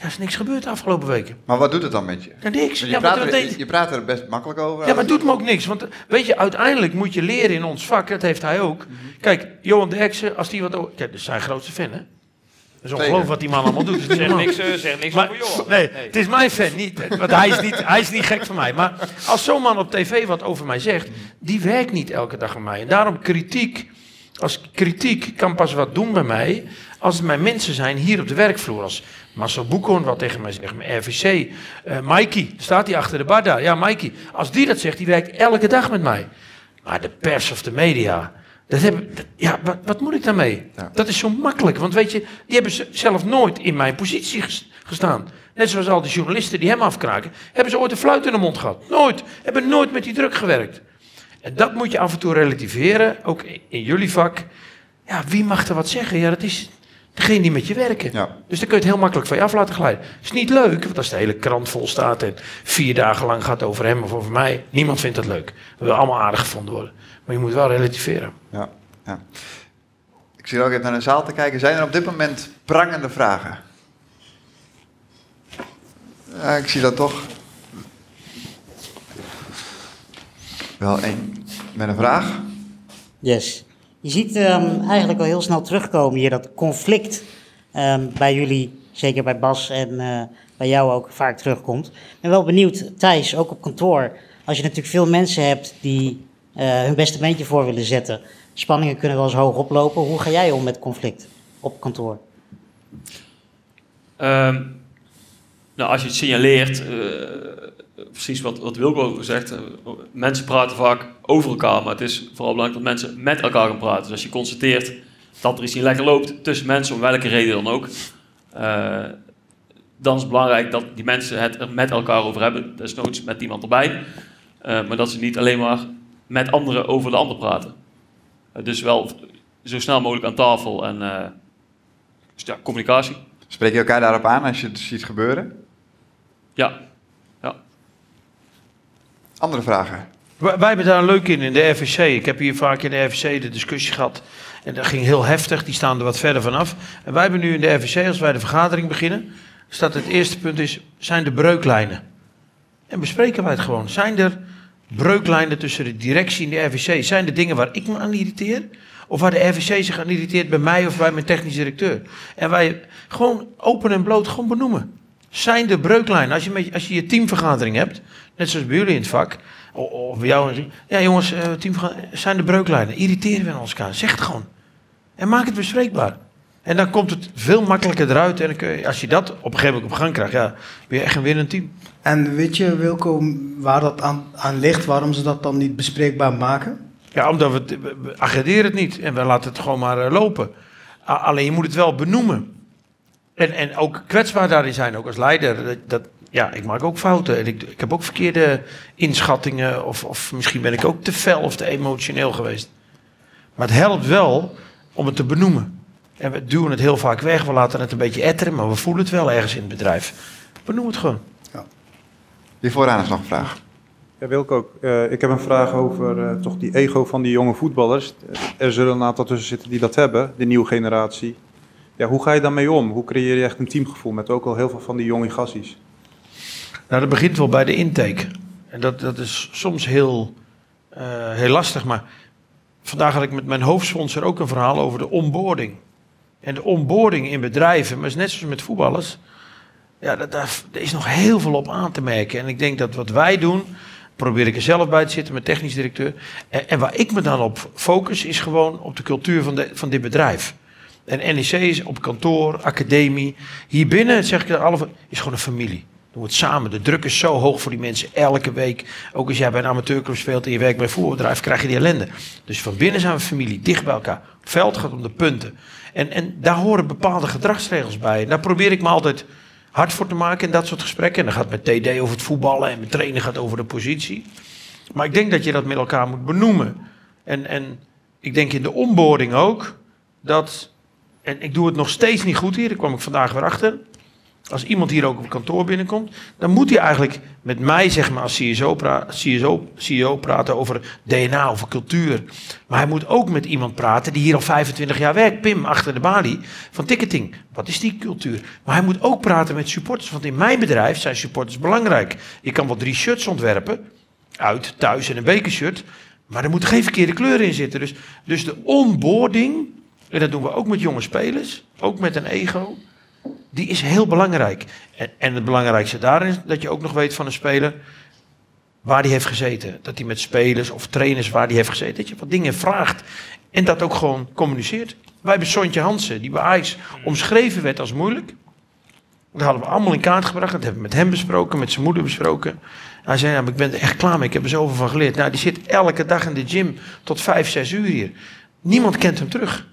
Ja, er is niks gebeurd de afgelopen weken. Maar wat doet het dan met je? Ja, niks. Je, Ja, praat er, je, praat er best makkelijk over. ja, maar het doet me ook niks. Want eh, weet je, uiteindelijk moet je leren in ons vak. Dat heeft hij ook. Kijk, Johan Derksen, als die wat... Kijk, dat is zijn grootste fan, hè? Dat is ongelooflijk wat die man allemaal doet. Niet Zeg niks, eh, zeg niks Maar, over Johan. nee, het is mijn fan niet. Want hij is niet, hij is niet gek van mij. Maar als zo'n man op tv wat over mij zegt, die werkt niet elke dag aan mij. En daarom kritiek, als kritiek kan pas wat doen bij mij, als het mijn mensen zijn hier op de werkvloer. Als Marcel Boekhoorn wat tegen mij zegt, mijn RVC, eh Mikey, staat hij achter de bar daar. Ja, Mikey, als die dat zegt, die werkt elke dag met mij. Maar de pers of de media, dat hebben, dat- ja, wat, wat moet ik daarmee? Ja. Dat is zo makkelijk, want weet je, die hebben ze zelf nooit in mijn positie ges- gestaan. Net zoals al die journalisten die hem afkraken, hebben ze ooit een fluit in de mond gehad. Nooit. Hebben nooit met die druk gewerkt. En dat moet je af en toe relativeren, ook in jullie vak. Ja, wie mag er wat zeggen? Ja, dat is degene die met je werken. Ja. Dus dan kun je het heel makkelijk van je af laten glijden. is niet leuk, want als de hele krant vol staat en vier dagen lang gaat over hem of over mij, niemand vindt dat leuk. We willen allemaal aardig gevonden worden. Maar je moet wel relativeren. Ja, ja. Ik Ik zie ook even naar de zaal te kijken. Zijn er op dit moment prangende vragen? Ja, ik zie dat toch. Wel één met een vraag. Yes. Je ziet um, eigenlijk al heel snel terugkomen hier dat conflict um, bij jullie, zeker bij Bas en uh, bij jou ook vaak terugkomt. Ik ben wel benieuwd, Thijs, ook op kantoor, als je natuurlijk veel mensen hebt die uh, hun beste beentje voor willen zetten, spanningen kunnen wel eens hoog oplopen. Hoe ga jij om met conflict op kantoor? Um, nou, als je het signaleert, uh, precies wat, wat Wilco zegt, uh, mensen praten vaak over elkaar, maar het is vooral belangrijk dat mensen met elkaar gaan praten. Dus als je constateert dat er iets niet lekker loopt tussen mensen, om welke reden dan ook, uh, dan is het belangrijk dat die mensen het er met elkaar over hebben, desnoods met iemand erbij, maar dat ze niet alleen maar met anderen over de ander praten. dus wel zo snel mogelijk aan tafel en dus ja, communicatie. Spreek je elkaar daarop aan als je het ziet gebeuren? Ja. Andere vragen? Wij, hebben daar een leuk in, in de RVC. Ik heb hier vaak in de RVC de discussie gehad. En dat ging heel heftig, die staan er wat verder vanaf. En wij hebben nu in de RVC, als wij de vergadering beginnen, staat het eerste punt is, zijn de breuklijnen? En bespreken wij het gewoon. Zijn er breuklijnen tussen de directie en de RVC? Zijn er dingen waar ik me aan irriteer? Of waar de RVC zich aan irriteert bij mij of bij mijn technisch directeur? En wij gewoon open en bloot gewoon benoemen zijn de breuklijnen. Als je, met, als je je teamvergadering hebt, net zoals bij jullie in het vak, of, of bij jou. Ja, jongens, uh, teamvergadering, zijn de breuklijnen. Irriteren we ons elkaar. Zeg het gewoon. En maak het bespreekbaar. En dan komt het veel makkelijker eruit. En dan kun je, als je dat op een gegeven moment op gang krijgt, ja, ben je echt een winnend team. En weet je, Wilco, waar dat aan, aan ligt, waarom ze dat dan niet bespreekbaar maken? Ja, omdat we, we agenderen het niet en we laten het gewoon maar uh, lopen. Alleen je moet het wel benoemen. En, en ook kwetsbaar daarin zijn, ook als leider. Dat, dat, ja, ik maak ook fouten. En ik, ik heb ook verkeerde inschattingen. Of, of misschien ben ik ook te fel of te emotioneel geweest. Maar het helpt wel om het te benoemen. En we duwen het heel vaak weg. We laten het een beetje etteren, maar we voelen het wel ergens in het bedrijf. Benoem het gewoon. Ja. Die vooraan is nog een vraag. Ja, Wilco, ook. Uh, ik heb een vraag over uh, toch die ego van die jonge voetballers. Er zullen een aantal tussen zitten die dat hebben, de nieuwe generatie. Ja, hoe ga je daarmee om? Hoe creëer je echt een teamgevoel met ook al heel veel van die jonge gassies? Nou, dat begint wel bij de intake. En dat, dat is soms heel, uh, heel lastig. Maar vandaag had ik met mijn hoofdsponsor ook een verhaal over de onboarding. En de onboarding in bedrijven, maar is net zoals met voetballers. Ja, daar is nog heel veel op aan te merken. En ik denk dat wat wij doen, probeer ik er zelf bij te zitten, met technisch directeur. En, en waar ik me dan op focus, is gewoon op de cultuur van, de, van dit bedrijf. En NEC is op kantoor, academie. Hier binnen, zeg ik er alle, is gewoon een familie. Doen we het samen. De druk is zo hoog voor die mensen elke week. Ook als jij bij een amateurclub speelt en je werkt bij een voetbalbedrijf, krijg je die ellende. Dus van binnen zijn we familie, dicht bij elkaar. Het veld gaat om de punten. En, en daar horen bepaalde gedragsregels bij. Daar probeer ik me altijd hard voor te maken in dat soort gesprekken. En dan gaat met TD over het voetballen en met trainen gaat over de positie. Maar ik denk dat je dat met elkaar moet benoemen. En, en ik denk in de onboarding ook dat en ik doe het nog steeds niet goed hier, daar kwam ik vandaag weer achter. Als iemand hier ook op kantoor binnenkomt, dan moet hij eigenlijk met mij, zeg maar, als CEO praten over DNA, over cultuur. Maar hij moet ook met iemand praten die hier al 25 jaar werkt, Pim, achter de balie, van ticketing. Wat is die cultuur? Maar hij moet ook praten met supporters, want in mijn bedrijf zijn supporters belangrijk. Je kan wel drie shirts ontwerpen, uit, thuis en een bekershirt, maar er moet geen verkeerde kleur in zitten. Dus, dus de onboarding en dat doen we ook met jonge spelers, ook met een ego. Die is heel belangrijk. En, en het belangrijkste daarin is dat je ook nog weet van een speler waar die heeft gezeten. Dat hij met spelers of trainers waar die heeft gezeten, dat je wat dingen vraagt. En dat ook gewoon communiceert. Wij hebben Sontje Hansen, die bij Ajax omschreven werd als moeilijk. Dat hadden we allemaal in kaart gebracht. Dat hebben we met hem besproken, met zijn moeder besproken. Hij zei, ja, ik ben er echt klaar mee, ik heb er zoveel van geleerd. Nou, die zit elke dag in de gym tot vijf, zes uur hier. Niemand kent hem terug.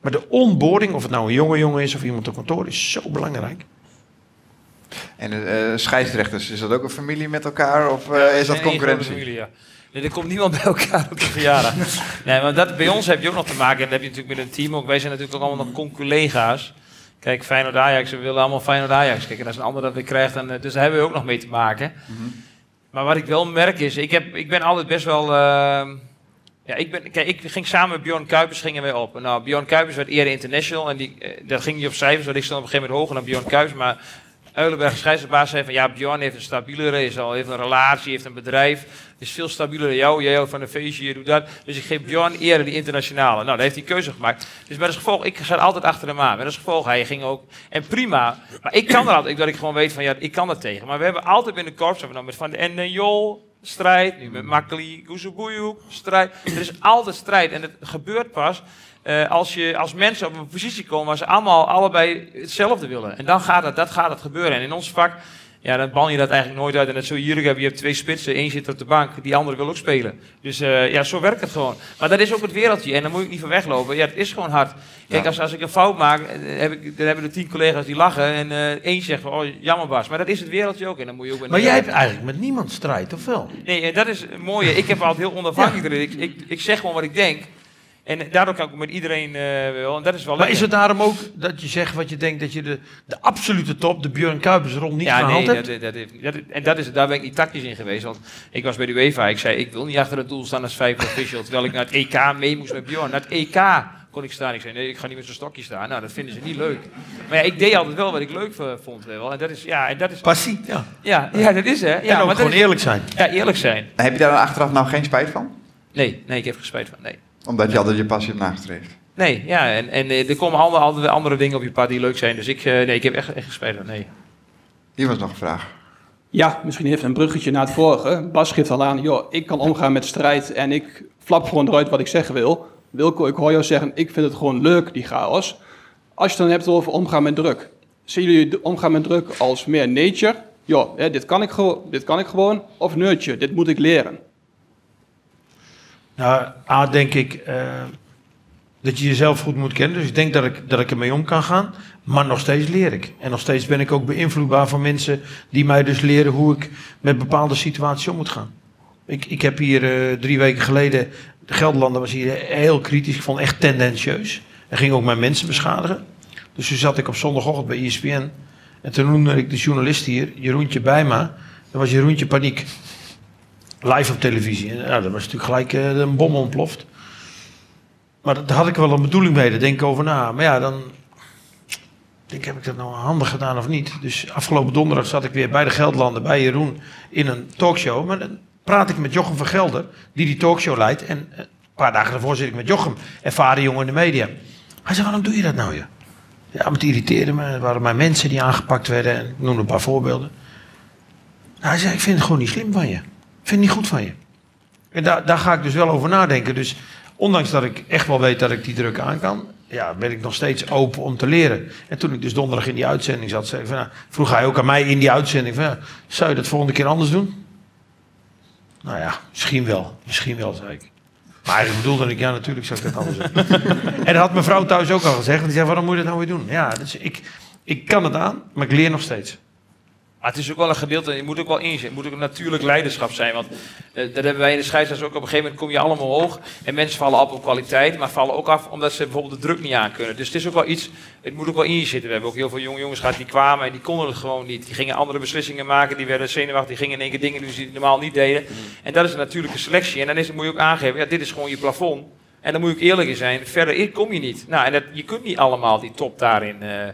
Maar de onboarding, of het nou een jonge jongen is of iemand op kantoor, is zo belangrijk. En uh, scheidsrechters, is dat ook een familie met elkaar of uh, is dat concurrentie? Familie, ja. Nee, er komt niemand bij elkaar op de verjaardag. nee, maar dat, bij ons heb je ook nog te maken, en dat heb je natuurlijk met een team ook. Wij zijn natuurlijk ook allemaal nog collega's. Kijk, Feyenoord Ajax, we willen allemaal Feyenoord Ajax. Kijk, en als een ander dat weer krijgt, dan, dus daar hebben we ook nog mee te maken. Mm -hmm. Maar wat ik wel merk is, ik, heb, ik ben altijd best wel... Uh, Ja, ik, ben, kijk, ik ging samen met Bjorn Kuipers gingen wij op. Nou, Bjorn Kuipers werd eerder international en die, eh, dat ging niet op cijfers, want ik stond op een gegeven moment hoger dan Bjorn Kuipers. Maar Eulenberg, scheidsrechtbaas, zei van ja, Bjorn heeft een stabielere, is al, heeft een relatie, heeft een bedrijf. is veel stabieler dan jou, jij houdt van een feestje, je doet dat. Dus ik geef Bjorn eerder die internationale. Nou, daar heeft hij keuze gemaakt. Dus met als gevolg, ik zat altijd achter hem aan. Met als gevolg, hij ging ook, en prima. Maar ik kan er altijd, dat ik gewoon weet van ja, ik kan er tegen. Maar we hebben altijd binnen de korps, hebben we met Van en uh, Jol, strijd. Nu met Makli, Guzubuyu, strijd. Er is altijd strijd. En het gebeurt pas uh, als, je, als mensen op een positie komen waar ze allemaal allebei hetzelfde willen. En dan gaat het, dat gaat het gebeuren. En in ons vak, ja, dan ban je dat eigenlijk nooit uit. En dat zo hier hebben, je hebt twee spitsen, één zit op de bank, die andere wil ook spelen. Dus uh, ja, zo werkt het gewoon. Maar dat is ook het wereldje en daar moet ik niet van weglopen. Ja, het is gewoon hard. Kijk, als, als ik een fout maak, heb ik, dan hebben de tien collega's die lachen en uh, één zegt van, oh jammer Bas. Maar dat is het wereldje ook en dan moet je ook... Maar jij hebt eigenlijk met niemand strijd, of wel? Nee, dat is het mooie. Ik heb altijd heel onafhankelijk ja. ik, ik, ik zeg gewoon wat ik denk. En daardoor kan ik met iedereen uh, wel. En dat is wel maar is het daarom ook dat je zegt wat je denkt dat je de, de absolute top, de Björn Kuipers rol niet ja, gehaald nee, hebt? Dat, dat, dat, en dat is, daar ben ik niet tactisch in geweest. Want ik was bij de UEFA. Ik zei, ik wil niet achter het doel staan als vijf official. Terwijl ik naar het EK mee moest met Björn. Naar het EK kon ik staan. Ik zei, nee, ik ga niet met zo'n stokje staan. Nou, dat vinden ze niet leuk. Maar ja, ik deed altijd wel wat ik leuk vond. Wel. En dat is, ja, en dat is... Passie, ja. Ja, ja dat is hè. Ja, en ook gewoon eerlijk zijn. Ja, eerlijk zijn. Heb je daar dan achteraf nou geen spijt van? Nee, nee, ik heb er spijt van, nee omdat je altijd je passie hebt nagestreefd. Nee, ja, en, en eh, er komen andere, andere, andere dingen op je pad die leuk zijn. Dus ik, eh, nee, ik heb echt, echt gespeeld. Nee. Hier was nog een vraag. Ja, misschien even een bruggetje naar het vorige. Bas geeft al aan, joh, ik kan omgaan met strijd en ik flap gewoon eruit wat ik zeggen wil. Wilco, ik hoor jou zeggen, ik vind het gewoon leuk, die chaos. Als je het dan hebt over omgaan met druk. Zien jullie omgaan met druk als meer nature? Joh, hè, dit, kan ik dit kan ik gewoon. Of nurture, dit moet ik leren. Nou, A, denk ik uh, dat je jezelf goed moet kennen. Dus ik denk dat ik, dat ik ermee om kan gaan. Maar nog steeds leer ik. En nog steeds ben ik ook beïnvloedbaar van mensen die mij dus leren hoe ik met bepaalde situaties om moet gaan. Ik, ik heb hier uh, drie weken geleden, de Gelderlander was hier heel kritisch. Ik vond echt tendentieus. En ging ook mijn mensen beschadigen. Dus toen zat ik op zondagochtend bij ESPN. En toen noemde ik de journalist hier, Jeroentje Bijma. Dan was Jeroentje paniek. Live op televisie. Ja, dat was natuurlijk gelijk een bom ontploft. Maar daar had ik wel een bedoeling mee, daar denk ik over na. Maar ja, dan denk heb ik dat nou handig gedaan of niet. Dus afgelopen donderdag zat ik weer bij de Geldlanden, bij Jeroen, in een talkshow. Maar dan praat ik met Jochem van Gelder, die die talkshow leidt. En een paar dagen daarvoor zit ik met Jochem, ervaren jongen in de media. Hij zei, waarom doe je dat nou, ja? Ja, maar het irriteerde me. Er waren mijn mensen die aangepakt werden. En ik noem een paar voorbeelden. Nou, hij zei, ik vind het gewoon niet slim van je vind niet goed van je. En daar, daar ga ik dus wel over nadenken. Dus ondanks dat ik echt wel weet dat ik die druk aan kan, ja, ben ik nog steeds open om te leren. En toen ik dus donderdag in die uitzending zat, zei ik van, nou, vroeg hij ook aan mij in die uitzending van, ja, zou je dat volgende keer anders doen? Nou ja, misschien wel. Misschien wel, zei ik. Maar eigenlijk bedoelde ik, ja, natuurlijk zou ik dat anders doen. en dat had mijn vrouw thuis ook al gezegd. Want die zei, waarom moet je dat nou weer doen? Ja, dus ik, ik kan het aan, maar ik leer nog steeds. Maar het is ook wel een gedeelte, je moet ook wel inzetten. Het moet ook een natuurlijk leiderschap zijn. Want uh, dat hebben wij in de scheidsrechts ook. Op een gegeven moment kom je allemaal hoog. En mensen vallen af op kwaliteit, maar vallen ook af omdat ze bijvoorbeeld de druk niet aan kunnen. Dus het is ook wel iets, het moet ook wel in je zitten. We hebben ook heel veel jonge jongens gehad die kwamen en die konden het gewoon niet. Die gingen andere beslissingen maken, die werden zenuwachtig, die gingen in één keer dingen die ze normaal niet deden. Mm. En dat is een natuurlijke selectie. En dan is, moet je ook aangeven, ja, dit is gewoon je plafond. En dan moet ik eerlijk in zijn, verder kom je niet. Nou, en dat, je kunt niet allemaal die top daarin uh,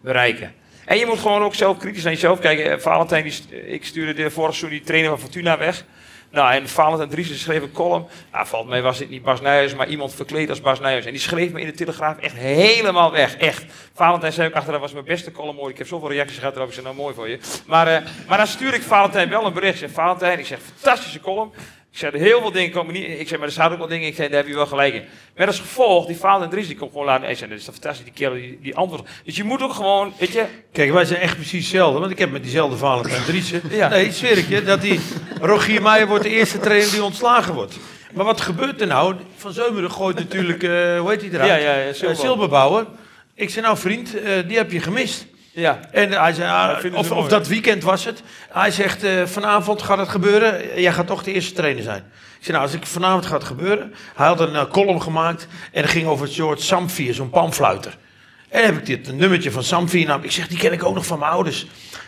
bereiken. En je moet gewoon ook zelf kritisch naar jezelf kijken. Eh, Valentijn, die, ik stuurde de vorige die trainer van Fortuna weg. Nou, en Valentijn Dries schreef een column. Nou, valt mij was dit niet Bas Nijhuis, maar iemand verkleed als Bas Nijhuis. En die schreef me in de Telegraaf echt helemaal weg. Echt. Valentijn zei ook achter, dat was mijn beste column mooi. Ik heb zoveel reacties gehad erover. Ik zei, nou mooi voor je. Maar, uh, maar dan stuur ik Valentijn wel een bericht. Ik zeg, Valentijn, ik zeg, fantastische column. Ik zei, heel veel dingen komen niet. Ik zei, maar er staan ook wel dingen. Ik zei, daar heb je wel gelijk in. Met als gevolg, die Vaal en Dries, die komt gewoon laten. Ik zei, dat is fantastisch, die kerel, die, die antwoord. Dus je moet ook gewoon, weet je. Kijk, wij zijn echt precies hetzelfde. Want ik heb met diezelfde Vaal en Dries. ja. Nee, zweer ik je, dat die Rogier Meijer wordt de eerste trainer die ontslagen wordt. Maar wat gebeurt er nou? Van Zeumeren gooit natuurlijk, uh, hoe heet die eruit? Ja, ja, ja uh, Silberbouwer. Ik zei, nou vriend, uh, die heb je gemist. Ja. En hij zei, ah, of, of, dat weekend was het. Hij zegt, uh, vanavond gaat het gebeuren. Jij gaat toch de eerste trainer zijn. Ik zei, nou, als ik vanavond gaat gebeuren. Hij had een uh, column gemaakt. En het ging over George Samfier, zo'n panfluiter. En dan heb ik dit een nummertje van Samfi. Nou, ik zeg, die ken ik ook nog van mijn ouders.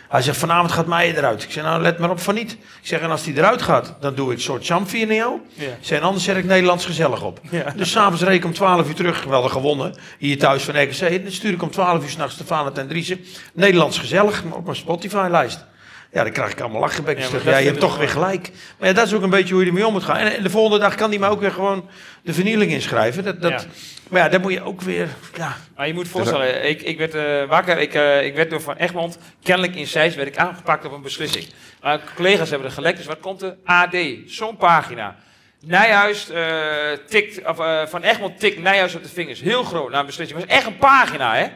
Hij zegt, vanavond gaat mij eruit. Ik zeg, nou let maar op van niet. Ik zeg, en als die eruit gaat, dan doe ik een soort Samfi in jou. Ja. Ik zeg, en anders zet ik Nederlands gezellig op. Ja. Dus s'avonds reed ik om 12 uur terug, wel gewonnen. Hier thuis van RKC. En dan stuur ik om 12 uur s'nachts Stefan ten Driessen. Nederlands gezellig, maar op mijn Spotify-lijst. Ja, dan krijg ik allemaal lachgebekjes Ja. Ja, je hebt toch weer gelijk. Maar ja, dat is ook een beetje hoe je ermee om moet gaan. En, de volgende dag kan die me ook weer gewoon de vernieling inschrijven. Dat, dat, Ja. Maar ja, dan moet je ook weer... Ja, Maar je moet je voorstellen, ik, ik werd eh, wakker, ik, eh, ik werd door Van Egmond, kennelijk in Zeist, werd ik aangepakt op een beslissing. Maar collega's hebben er gelekt, dus wat komt er? AD, zo'n pagina. Nijhuis eh, tikt, of, eh, Van Egmond tikt Nijhuis op de vingers. Heel groot na een beslissing. Het was echt een pagina, hè?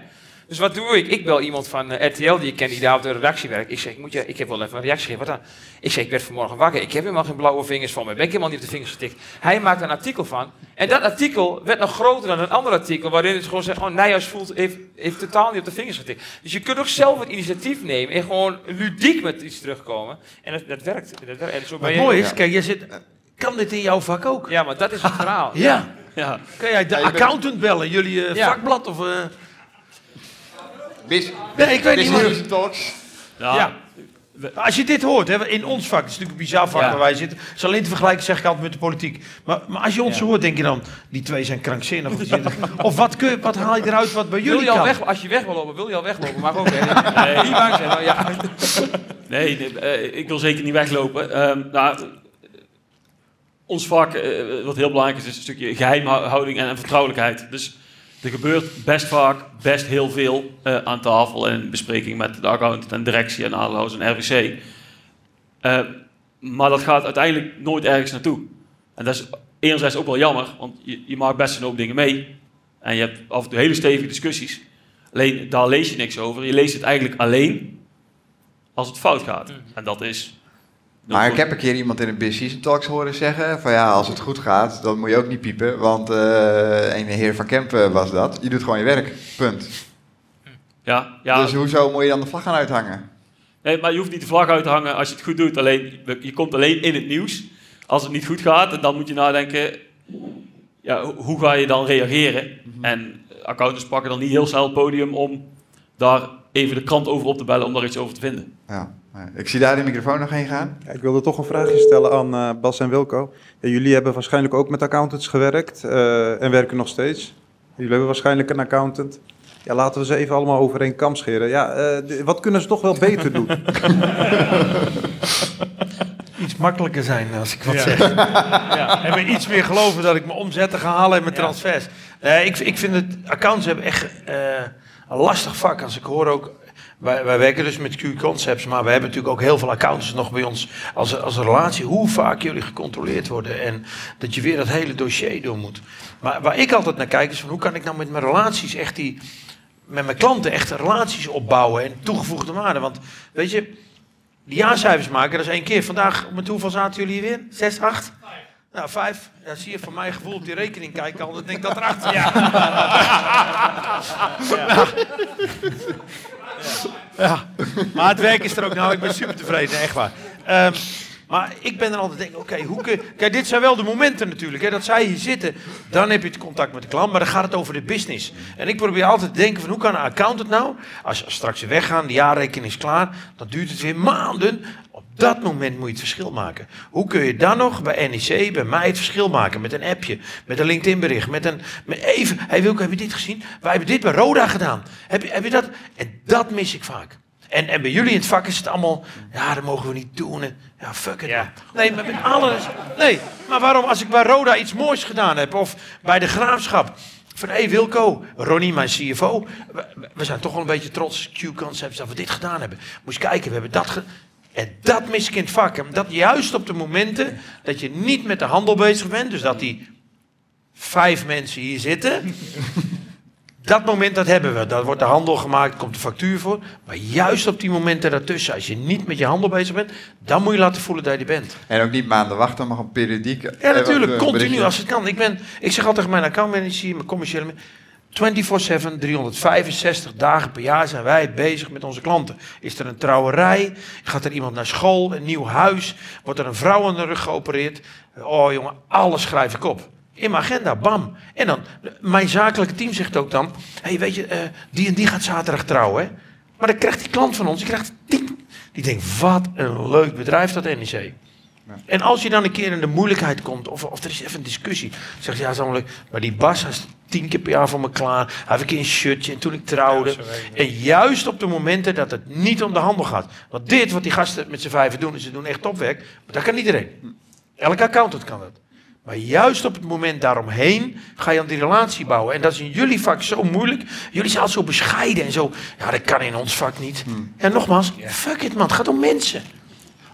Dus wat doe ik? Ik bel iemand van eh, RTL die ik ken, die daar op de redactie werkt. Ik zeg, moet je, ik heb wel even een reactie gegeven. Wat dan? Ik zeg, ik werd vanmorgen wakker. Ik heb helemaal geen blauwe vingers van me. Ben ik helemaal niet op de vingers getikt. Hij maakte een artikel van. En dat artikel werd nog groter dan een ander artikel. Waarin het gewoon zegt, oh, Nijhuis voelt, heeft, heeft totaal niet op de vingers getikt. Dus je kunt ook zelf het initiatief nemen. En gewoon ludiek met iets terugkomen. En dat, dat werkt. Dat werkt. En zo ben maar het mooie is, kijk, je zit... Kan dit in jouw vak ook? Ja, maar dat is het verhaal. Ja. Ja. Kan jij de Ja, je bent- accountant bellen? Jullie eh, Ja. vakblad of... eh, Bis, Nee, ik weet niet. Talks. Ja. Ja. Als je dit hoort, hè, in ons vak, het is natuurlijk een bizar vak Ja. waar wij zitten. Het is alleen te vergelijken, zeg ik altijd, met de politiek. Maar, maar als je ons Ja. hoort, denk je dan, die twee zijn krankzinnig. Of, of wat, kun, wat haal je eruit wat bij Wil jullie je al kan? weg, als je weg wil lopen, wil je al weglopen. Maar ook, hè. Nee, niet bang zijn. maar Ja. Nee, nee, eh, ik wil zeker niet weglopen. Ehm, nou, ons vak, eh, wat heel belangrijk is, is een stukje geheimhouding en, en vertrouwelijkheid. Dus er gebeurt best vaak best heel veel eh, aan tafel en in bespreking met de accountant en directie en aandeelhouders en RVC. Eh, maar dat gaat uiteindelijk nooit ergens naartoe. En dat is enerzijds ook wel jammer, want je, je maakt best een hoop dingen mee. En je hebt af en toe hele stevige discussies. Alleen daar lees je niks over. Je leest het eigenlijk alleen als het fout gaat. En dat is. Maar ik heb een keer iemand in een Business Talks horen zeggen van ja, als het goed gaat, dan moet je ook niet piepen, want eh een heer van Kempen was dat. Je doet gewoon je werk, punt. Ja, ja. Dus hoezo moet je dan de vlag gaan uithangen? Nee, maar je hoeft niet de vlag uit te hangen als je het goed doet. Alleen, je komt alleen in het nieuws als het niet goed gaat. En dan moet je nadenken, ja, ho- hoe ga je dan reageren? En accountants pakken dan niet heel snel het podium om daar even de krant over op te bellen om daar iets over te vinden. Ja, ik zie daar de microfoon nog heen gaan. Ja, ik wilde toch een vraagje stellen aan eh, Bas en Wilco. Ja, jullie hebben waarschijnlijk ook met accountants gewerkt eh, en werken nog steeds. Jullie hebben waarschijnlijk een accountant. Ja, laten we ze even allemaal over één kam scheren. Ja, eh, wat kunnen ze toch wel beter doen? Iets makkelijker zijn als ik wat Ja. zeg. ja. En me iets meer geloven dat ik mijn omzetten ga halen en mijn Ja. transfers. Ik, ik vind het, accounts hebben echt eh, een lastig vak. Als ik hoor ook, wij, wij werken dus met Q-concepts, maar we hebben natuurlijk ook heel veel accountants nog bij ons als, als relatie. Hoe vaak jullie gecontroleerd worden en dat je weer dat hele dossier door moet. Maar waar ik altijd naar kijk is van hoe kan ik nou met mijn relaties echt die, met mijn klanten echt relaties opbouwen en toegevoegde waarde. Want weet je, die jaarcijfers maken, dat is één keer. Vandaag, met hoeveel zaten jullie hier weer? Zes, acht? Nou, vijf. Ja, zie je van mijn gevoel op die rekening kijken al. Dan denk ik dat erachter. Ja. ja. Ja. Maar het werk is er ook nou. Ik ben super tevreden, echt waar. Ehm, maar ik ben er altijd denken, oké, hoe kun Kijk, dit zijn wel de momenten natuurlijk. Hè, dat zij hier zitten, dan heb je het contact met de klant. Maar dan gaat het over de business. En ik probeer altijd te denken van, hoe kan een accountant nou... Als, als straks weer weggaan, de jaarrekening is klaar... dan duurt het weer maanden. Dat moment moet je het verschil maken. Hoe kun je dan nog bij NEC, bij mij het verschil maken? Met een appje, met een LinkedIn bericht, met een... Met even, hey Wilco, heb je dit gezien? Wij hebben dit bij Roda gedaan. Heb je, heb je dat? En dat mis ik vaak. En, en bij jullie in het vak is het allemaal, ja, dat mogen we niet doen. En, ja, fuck it. Ja. Nee, maar met alles. Nee, maar waarom als ik bij Roda iets moois gedaan heb of bij de graafschap? Van hé hey Wilco, Ronnie, mijn CFO. We, we zijn toch wel een beetje trots, Q-concepts, dat we dit gedaan hebben. Moest kijken, we hebben dat gedaan. En dat mis ik in het vak. En dat juist op de momenten dat je niet met de handel bezig bent, dus dat die vijf mensen hier zitten. Dat moment, dat hebben we. Daar wordt de handel gemaakt, komt de factuur voor. Maar juist op die momenten daartussen, als je niet met je handel bezem bent, dan moet je laten voelen dat je er bent. En ook niet maanden wachten, maar gewoon periodiek. Ja, eh, natuurlijk, continu als het kan. Ik, ben, ik zeg altijd tegen mijn accountmanager, mijn commerciële... 24-7, 365 dagen per jaar zijn wij bezig met onze klanten. Is er een trouwerij? Gaat er iemand naar school? Een nieuw huis? Wordt er een vrouw aan de rug geopereerd? Oh jongen, alles schrijf ik op. In mijn agenda, bam. En dan, mijn zakelijke team zegt ook dan... Hey, weet je, eh, die en die gaat zaterdag trouwen? Maar dan krijgt die klant van ons, die krijgt. Die denkt, wat een leuk bedrijf dat NEC. En als je dan een keer in de moeilijkheid komt, of, of er is even een discussie, zeg je ja, zo leuk. Maar die Bas is tien keer per jaar voor me klaar. Hij heeft een keer een shirtje en toen ik trouwde. en juist op de momenten dat het niet om de handel gaat. Want dit wat die gasten met z'n vijven doen, ze doen echt topwerk. Maar dat kan iedereen. Elke accountant kan dat. Maar juist op het moment daaromheen ga je aan die relatie bouwen. En dat is in jullie vak zo moeilijk. Jullie zijn altijd zo bescheiden en zo. Ja, dat kan in ons vak niet. En nogmaals, fuck it man, het gaat om mensen.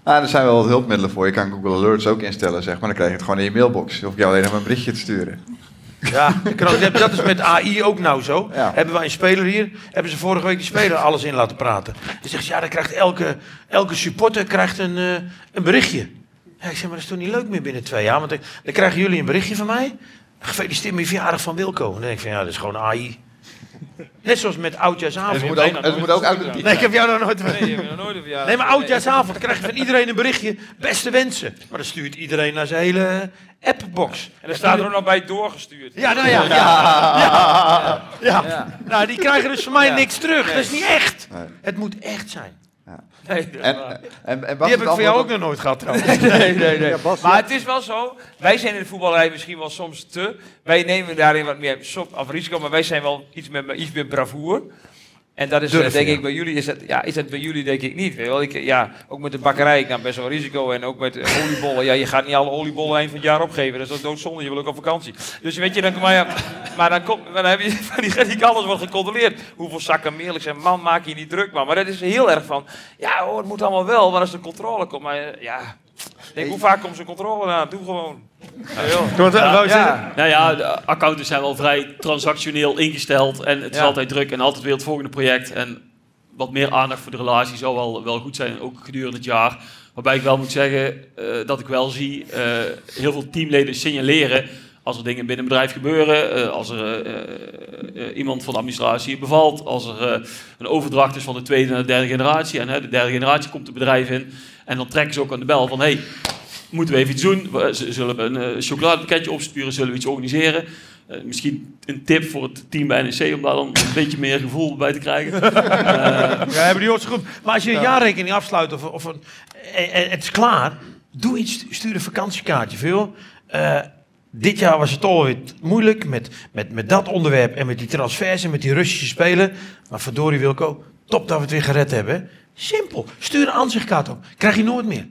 Ah, er zijn wel wat hulpmiddelen voor. Je kan Google Alerts ook instellen, zeg maar. Dan krijg je het gewoon in je mailbox. Of je alleen maar een berichtje te sturen. Ja, dat is met AI ook nou zo. Ja. Hebben wij een speler hier, hebben ze vorige week die speler alles in laten praten. Dan zegt ze, ja, dan krijgt elke, elke supporter krijgt een, eh, een berichtje. Ja, ik zeg, maar dat is toch niet leuk meer binnen twee jaar? Want dan, dan krijgen jullie een berichtje van mij. Gefeliciteerd met je verjaardag van Wilco. En dan denk ik van, ja, dat is gewoon AI. Net zoals met oudjaarsavond. Het moet ook, het moet ook authentiek Nee, ik heb jou nog nooit... Nee, die hebben we nog nooit een verjaardag. Nee, maar oudjaarsavond krijg je van iedereen een berichtje. Beste wensen. Maar dan stuurt iedereen naar zijn hele appbox. En dan staat er ook nog bij doorgestuurd. Ja, nou ja. ja. ja. ja. Nou, die krijgen dus van mij Ja. niks terug. Dat is niet echt. Nee. Het moet echt zijn. Nee, is En, en, en Bas Die heb ik het voor jou ook nog nooit gehad trouwens. Nee, nee, nee. Ja, Bas, maar ja. het is wel zo, wij zijn in de voetballerij misschien wel soms te. Wij nemen daarin wat meer som- of risico, maar wij zijn wel iets met iets meer bravoer. En dat is Durf, denk ja. ik bij jullie, is dat, ja, is dat bij jullie denk ik niet. Weet wel. Ik, ja, ook met de bakkerij, ik nam best wel risico. En ook met eh, oliebollen. Ja, je gaat niet alle oliebollen eind van het jaar opgeven. Dat is ook doodzonde, je wil ook op vakantie. Dus weet je, dan, maar, ja, maar dan, maar dan heb je van die, die alles wordt gecontroleerd. Hoeveel zakken meel ik zeg, man, maak je niet druk man. Maar dat is heel erg van, ja hoor, het moet allemaal wel. Maar als de controle komt, maar eh, ja... Denk, hoe vaak komt zo'n controle aan? Doe gewoon. Ja, je zeggen? Ja. Nou ja, de accountants zijn wel vrij transactioneel ingesteld. En het is Ja. altijd druk en altijd weer het volgende project. En wat meer aandacht voor de relatie zou wel, wel goed zijn, ook gedurende het jaar. Waarbij ik wel moet zeggen eh, dat ik wel zie, eh, heel veel teamleden signaleren als er dingen binnen een bedrijf gebeuren, eh, als er eh, eh, iemand van de administratie bevalt, als er een overdracht is van de tweede naar de derde generatie. En hè, de derde generatie komt het bedrijf in. En dan trekken ze ook aan de bel van, hey, moeten we even iets doen? Zullen we een eh, chocoladepakketje opsturen? Zullen we iets organiseren? Eh, misschien een tip voor het team bij NEC om daar dan een beetje meer gevoel bij te krijgen. Eh, Ja, hebben die zo goed. Maar als je een jaarrekening afsluit of, of een, en, en het is klaar, doe iets, stuur een vakantiekaartje. Veel. Eh, dit jaar was het alweer moeilijk met, met, met dat onderwerp en met die transfers en met die Russische spelen. Maar verdorie Wilco, top dat we het weer gered hebben. Simpel. Stuur een aanzichtkaart op. Krijg je nooit meer.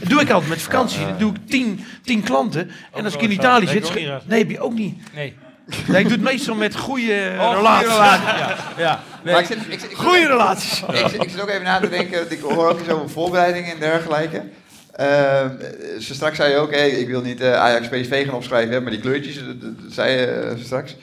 Dat doe ik altijd met vakantie. Dan doe ik tien, tien klanten. En als ik in Italië zit... Nee, heb je ook niet. Nee. Nee, ik doe het meestal met goede Oh, relaties. goede ja. ja. Nee. Maar ik zit, ik, zit- ik, Goede relaties. ik, zit- ik zit ook even na te denken, ik hoor ook iets over voorbereidingen en dergelijke. Ehm, ze straks zei je ook, hey, ik wil niet eh, Ajax PSV gaan opschrijven, maar die kleurtjes, dat, dat- dat zei je eh, straks.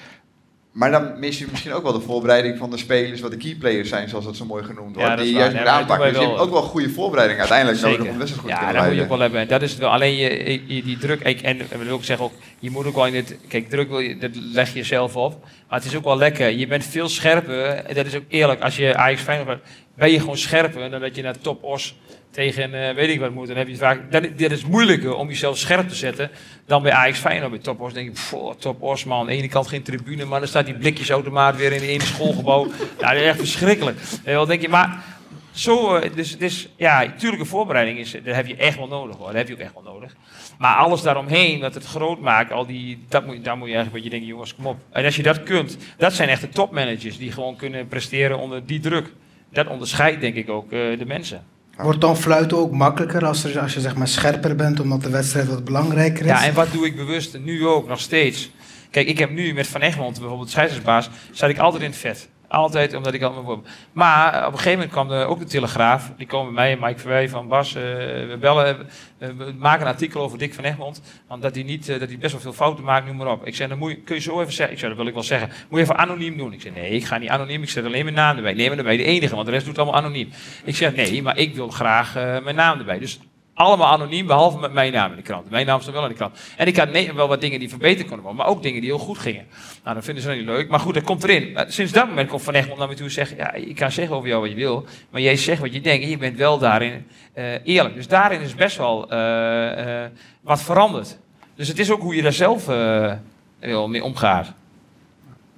Maar dan mis je misschien ook wel de voorbereiding van de spelers, wat de keyplayers zijn, zoals dat zo mooi genoemd wordt. Ja, die juist waar. moet Nee, maar dat aanpakken. Dus je hebt ook wel goede voorbereiding uiteindelijk nodig om wedstrijd goed te ja, kunnen dat moet je ook wel hebben. Dat is het wel. Alleen je, je- die druk, ik- en, en wil ik zeggen ook, je moet ook wel in het, kijk, druk wil je, dat leg je zelf op. Maar het is ook wel lekker. Je bent veel scherper, en dat is ook eerlijk, als je Ajax Feyenoord bent, ben je gewoon scherper dan dat je naar Top Os tegen eh, weet ik wat moet. Dan heb je het vaak, dat, dat is moeilijker om jezelf scherp te zetten dan bij Ajax Feyenoord. Bij Top Os denk ik, pff, Top Os man, aan de ene kant geen tribune, maar dan staat die blikjesautomaat weer in de ene schoolgebouw. ja, dat is echt verschrikkelijk. En dan denk je, maar zo, eh, dus, dus ja, natuurlijke voorbereiding is, dat heb je echt wel nodig hoor. Dat heb je ook echt wel nodig. Maar alles daaromheen, dat het groot maakt, al die, dat moet, daar moet je eigenlijk wat je denkt, jongens, kom op. En als je dat kunt, dat zijn echt de topmanagers die gewoon kunnen presteren onder die druk. Dat onderscheidt denk ik ook eh, de mensen. Wordt dan fluiten ook makkelijker als, er, als je zeg maar scherper bent, omdat de wedstrijd wat belangrijker is? Ja, en wat doe ik bewust nu ook nog steeds? Kijk, ik heb nu met Van Egmond, bijvoorbeeld scheidsrechtsbaas, zat ik altijd in het vet. Altijd, omdat ik al... Maar op een gegeven moment kwam er ook de Telegraaf. Die komen bij mij en Mike Verwij van Bas. eh, we bellen, eh, we maken een artikel over Dick van Egmond. Want dat hij, niet, eh, dat hij best wel veel fouten maakt, noem maar op. Ik zei, dan moet je, kun je zo even zeggen. Ik zei, dat wil ik wel zeggen. Moet je even anoniem doen. Ik zei, nee, ik ga niet anoniem. Ik zet alleen mijn naam erbij. Nee, maar erbij de enige, want de rest doet allemaal anoniem. Ik zeg, nee, maar ik wil graag mijn naam erbij. Dus allemaal anoniem, behalve met mijn naam in de krant. Mijn naam stond wel in de krant. En ik had wel wat dingen die verbeterd konden worden, maar ook dingen die heel goed gingen. Nou, dat vinden ze niet leuk. Maar goed, dat komt erin. Sinds dat moment komt Van Egmond naar me toe en zegt... Ja, je kan zeggen over jou wat je wil, maar jij zegt wat je denkt en je bent wel daarin eh, eerlijk. Dus daarin is best wel eh, eh, wat veranderd. Dus het is ook hoe je daar zelf mee omgaat.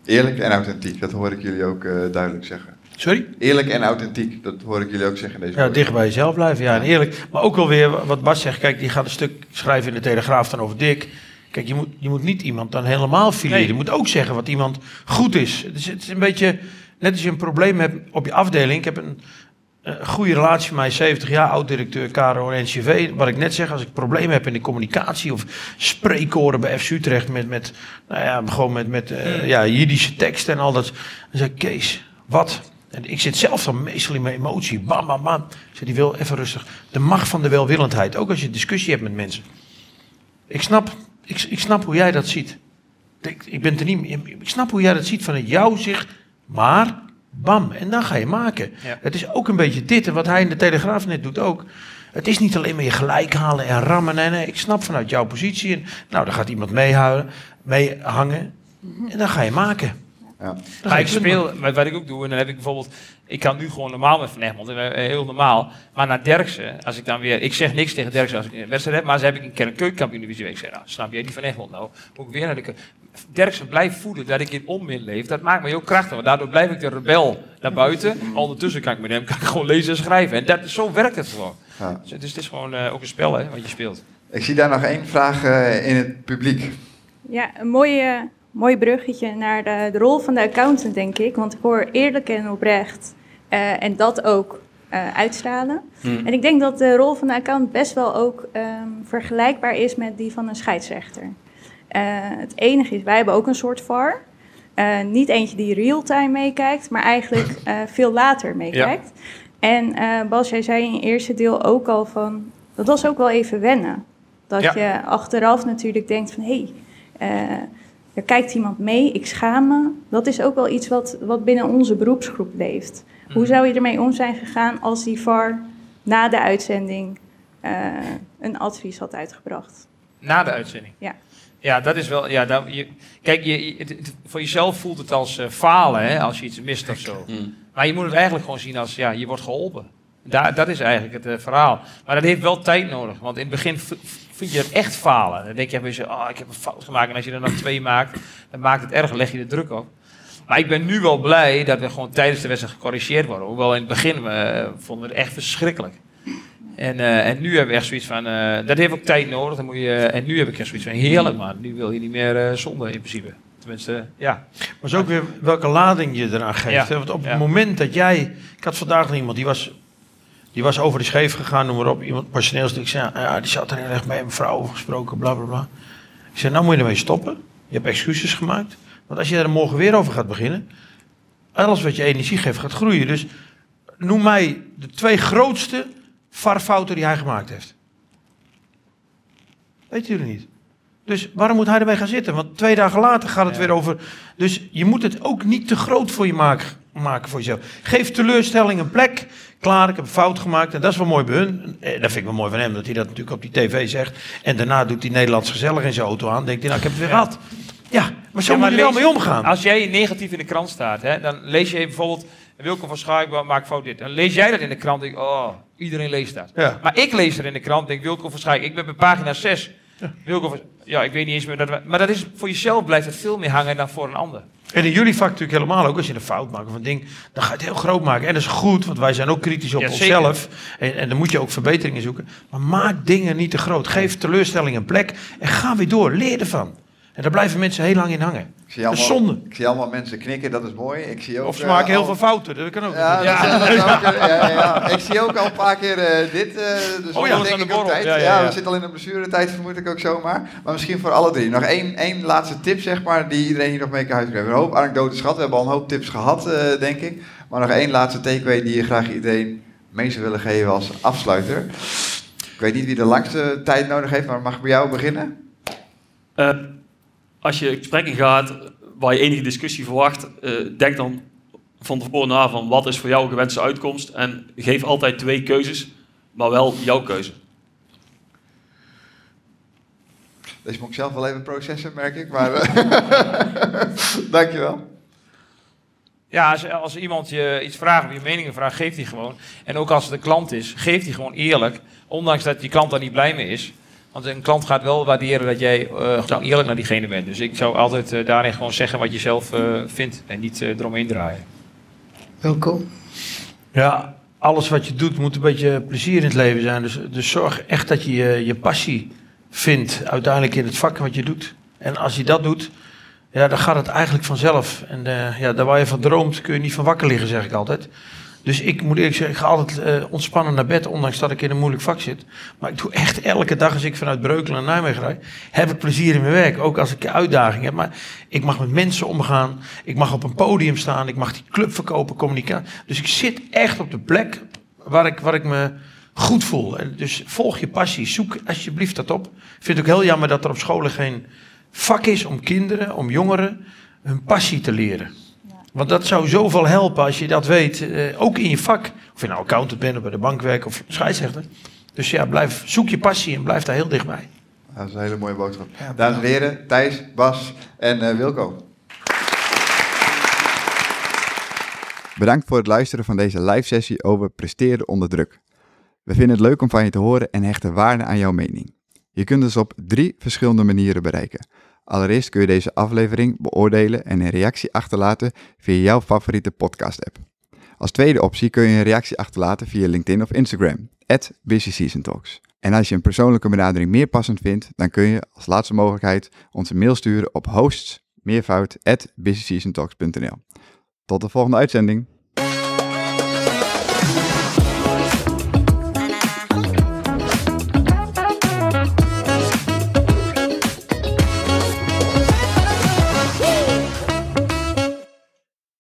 Eerlijk en authentiek, dat hoor ik jullie ook duidelijk zeggen. Sorry? Eerlijk en authentiek, dat hoor ik jullie ook zeggen in deze Ja, dicht bij jezelf blijven, ja, en eerlijk. Maar ook wel weer wat Bas zegt, kijk, die gaat een stuk schrijven in de Telegraaf dan over Dick. Kijk, je moet, je moet niet iemand dan helemaal fileren. Nee. Je moet ook zeggen wat iemand goed is. Het is, het is een beetje, net als je een probleem hebt op je afdeling. Ik heb een, een goede relatie met mij, 70 jaar, oud-directeur en NCV. Wat ik net zeg, als ik problemen heb in de communicatie of spreekkoren bij FC Utrecht met, met, nou ja, gewoon met, met eh, ja, Jiddische teksten en al dat. Dan zeg ik, Kees, wat? En ik zit zelf dan meestal in mijn emotie. Bam, bam, bam. Ik zeg, die wil even rustig. De macht van de welwillendheid. Ook als je discussie hebt met mensen. Ik snap, ik, ik snap hoe jij dat ziet. Ik, ik ben er niet mee- Ik snap hoe jij dat ziet vanuit jouw zicht. Maar, bam. En dan ga je maken. Ja. Het is ook een beetje dit. En wat hij in de Telegraaf net doet ook. Het is niet alleen maar je gelijk halen en rammen. Nee, nee. Ik snap vanuit jouw positie. En, nou, dan gaat iemand meehangen. En dan ga je maken. Ja. Maar ik speel, wat, wat ik ook doe, en dan heb ik bijvoorbeeld, ik kan nu gewoon normaal met Van Egmond, eh, heel normaal. Maar naar Derksen, als ik dan weer, ik zeg niks tegen Derksen als ik een wedstrijd heb, maar ze heb ik een keer een keukenkampioen divisie week. Ik zeg, nou, snap jij die Van Egmond nou? Moet ik weer naar de Derksen blijft voeden dat ik in onmin leef, dat maakt me heel krachtig. Want daardoor blijf ik de rebel naar buiten. Ondertussen kan ik met hem kan ik gewoon lezen en schrijven. En dat, zo werkt het gewoon. Ja. Dus het is, het is gewoon eh, ook een spel hè, wat je speelt. Ik zie daar nog één vraag eh, in het publiek. Ja, een mooie, mooi bruggetje naar de, de rol van de accountant, denk ik. Want ik hoor eerlijk en oprecht eh, en dat ook eh, uitstralen. En ik denk dat de rol van de accountant best wel ook ehm, vergelijkbaar is met die van een scheidsrechter. Eh, het enige is, wij hebben ook een soort VAR. Niet eentje die real-time meekijkt, maar eigenlijk veel later meekijkt. En Bas, jij zei in je eerste deel ook al van, dat was ook wel even wennen. Dat Ja. je achteraf natuurlijk denkt van, hé, hey, er kijkt iemand mee, ik schaam me. Dat is ook wel iets wat, wat binnen onze beroepsgroep leeft. Hoe zou je ermee om zijn gegaan als die VAR na de uitzending eh, een advies had uitgebracht? Na de uitzending. Ja. Ja, dat is wel. Ja, dan, je, kijk, je, je- het- het- voor jezelf voelt het als eh, falen hè, als je iets mist of zo. Maar je moet het eigenlijk gewoon zien als ja, je wordt geholpen. Daar, dat is eigenlijk het eh, verhaal. Maar dat heeft wel tijd nodig. Want in het begin vind je het echt falen. Dan denk je bij jezelf, oh, ik heb een fout gemaakt. En als je er dan twee maakt, dan maakt het erg, leg je de druk op. Maar ik ben nu wel blij dat we gewoon tijdens de wedstrijd gecorrigeerd worden. Hoewel in het begin vonden we het echt verschrikkelijk. En, eh, en nu hebben we echt zoiets van, eh, dat heeft ook tijd nodig. Dan moet je, en nu heb ik echt zoiets van, heerlijk man. Nu wil je niet meer eh zonde in principe. Tenminste, ja. Maar is ook weer welke lading je eraan geeft. Ja. Want op Ja. het moment dat jij... Ik had vandaag nog iemand, die was, die was over de scheef gegaan, noem maar op. Iemand personeelstuk. Ik zei, ja, die zat er heel erg mee, een vrouw gesproken, bla bla bla. Ik zei, nou moet je ermee stoppen. Je hebt excuses gemaakt. Want als je er morgen weer over gaat beginnen... Alles wat je energie geeft, gaat groeien. Dus noem mij de twee grootste varfouten die hij gemaakt heeft. Weet jullie niet? Dus waarom moet hij erbij gaan zitten? Want twee dagen later gaat het Ja. weer over. Dus je moet het ook niet te groot voor je maken, maken voor jezelf. Geef teleurstelling een plek. Klaar, ik heb een fout gemaakt. En dat is wel mooi bij hun. Eh, Dat vind ik wel mooi van hem, dat hij dat natuurlijk op die tv zegt. En daarna doet hij Nederlands gezellig in zijn auto aan. Denkt hij, nou, ik heb het weer gehad. Ja, maar zo Ja, maar moet je er wel mee omgaan. Als jij negatief in de krant staat, hè, dan lees je bijvoorbeeld... Wilco van Schaik maakt fout dit. Dan lees jij dat in de krant en denk oh, iedereen leest dat. Ja. Maar ik lees er in de krant denk Wilco van Schaik, ik ben bij pagina 6. Wilco van, ja, ik weet niet eens meer. Dat, maar dat is, voor jezelf blijft het veel meer hangen dan voor een ander. En in jullie vak natuurlijk helemaal ook. Als je een fout maakt of een ding, dan ga je het heel groot maken. En dat is goed, want wij zijn ook kritisch op Ja, onszelf. En, en dan moet je ook verbeteringen zoeken. Maar maak dingen niet te groot. Geef teleurstelling een plek en ga weer door. Leer ervan. En daar blijven mensen heel lang in hangen. Ik zie Dat is allemaal, zonde. ik zie allemaal mensen knikken, dat is mooi. Ik zie ook, Of ze eh, maken heel al- veel fouten. Dat kan ook. Ja, natuurlijk. dat ook, eh, ja, ja, ja. Ik zie ook al een paar keer eh, dit. eh dus Oh ja, denk de ook tijd. Ja, Ja, ja, ja. we zitten al in de blessuretijd, vermoed ik ook zomaar. Maar misschien voor alle drie. Nog één, één laatste tip, zeg maar, die iedereen hier nog mee kan uitbrengen. We hebben een hoop anekdotes gehad. We hebben al een hoop tips gehad, eh, denk ik. Maar nog één laatste takeaway die je graag iedereen mee zou willen geven als afsluiter. Ik weet niet wie de langste tijd nodig heeft, maar mag ik bij jou beginnen? Als je gesprekken gaat waar je enige discussie verwacht, eh, denk dan van tevoren na van wat is voor jou een gewenste uitkomst en geef altijd twee keuzes, maar wel jouw keuze. Deze moet ik zelf wel even processen, merk ik. Maar eh, dankjewel. Ja, als, als iemand je iets vraagt of je meningen vraagt, geeft hij gewoon. En ook als het een klant is, geeft hij gewoon eerlijk. Ondanks dat die klant daar niet blij mee is. Want een klant gaat wel waarderen dat jij uh, gewoon eerlijk naar diegene bent. Dus ik zou altijd uh, daarin gewoon zeggen wat je zelf uh, vindt en niet eromheen draaien. Welkom. Ja, alles wat je doet moet een beetje plezier in het leven zijn. Dus, dus zorg echt dat je, je je passie vindt uiteindelijk in het vak wat je doet. En als je dat doet, ja, dan gaat het eigenlijk vanzelf. En ja, daar waar je van droomt kun je niet van wakker liggen, zeg ik altijd. Dus ik moet eerlijk zeggen, ik ga altijd uh, ontspannen naar bed, ondanks dat ik in een moeilijk vak zit. Maar ik doe echt elke dag, als ik vanuit Breukelen naar Nijmegen rijd, heb ik plezier in mijn werk. Ook als ik uitdaging heb. Maar ik mag met mensen omgaan, ik mag op een podium staan, ik mag die club verkopen, communicatie. Dus ik zit echt op de plek waar ik, waar ik me goed voel. Dus volg je passie, zoek alsjeblieft dat op. Ik vind het ook heel jammer dat er op scholen geen vak is om kinderen, om jongeren, hun passie te leren. Want dat zou zoveel helpen als je dat weet, eh, ook in je vak. Of je nou accountant bent of bij de bank werkt of scheidsrechter. Dus ja, blijf, zoek je passie en blijf daar heel dichtbij. Dat is een hele mooie boodschap. Dames en heren, Thijs, Bas en uh, Wilco. Bedankt voor het luisteren van deze live sessie over presteren onder druk. We vinden het leuk om van je te horen en hechten waarde aan jouw mening. Je kunt ons op drie verschillende manieren bereiken. Allereerst kun je deze aflevering beoordelen en een reactie achterlaten via jouw favoriete podcast-app. Als tweede optie kun je een reactie achterlaten via LinkedIn of Instagram, at Talks. En als je een persoonlijke benadering meer passend vindt, dan kun je als laatste mogelijkheid onze mail sturen op hosts, meervoud, Tot de volgende uitzending.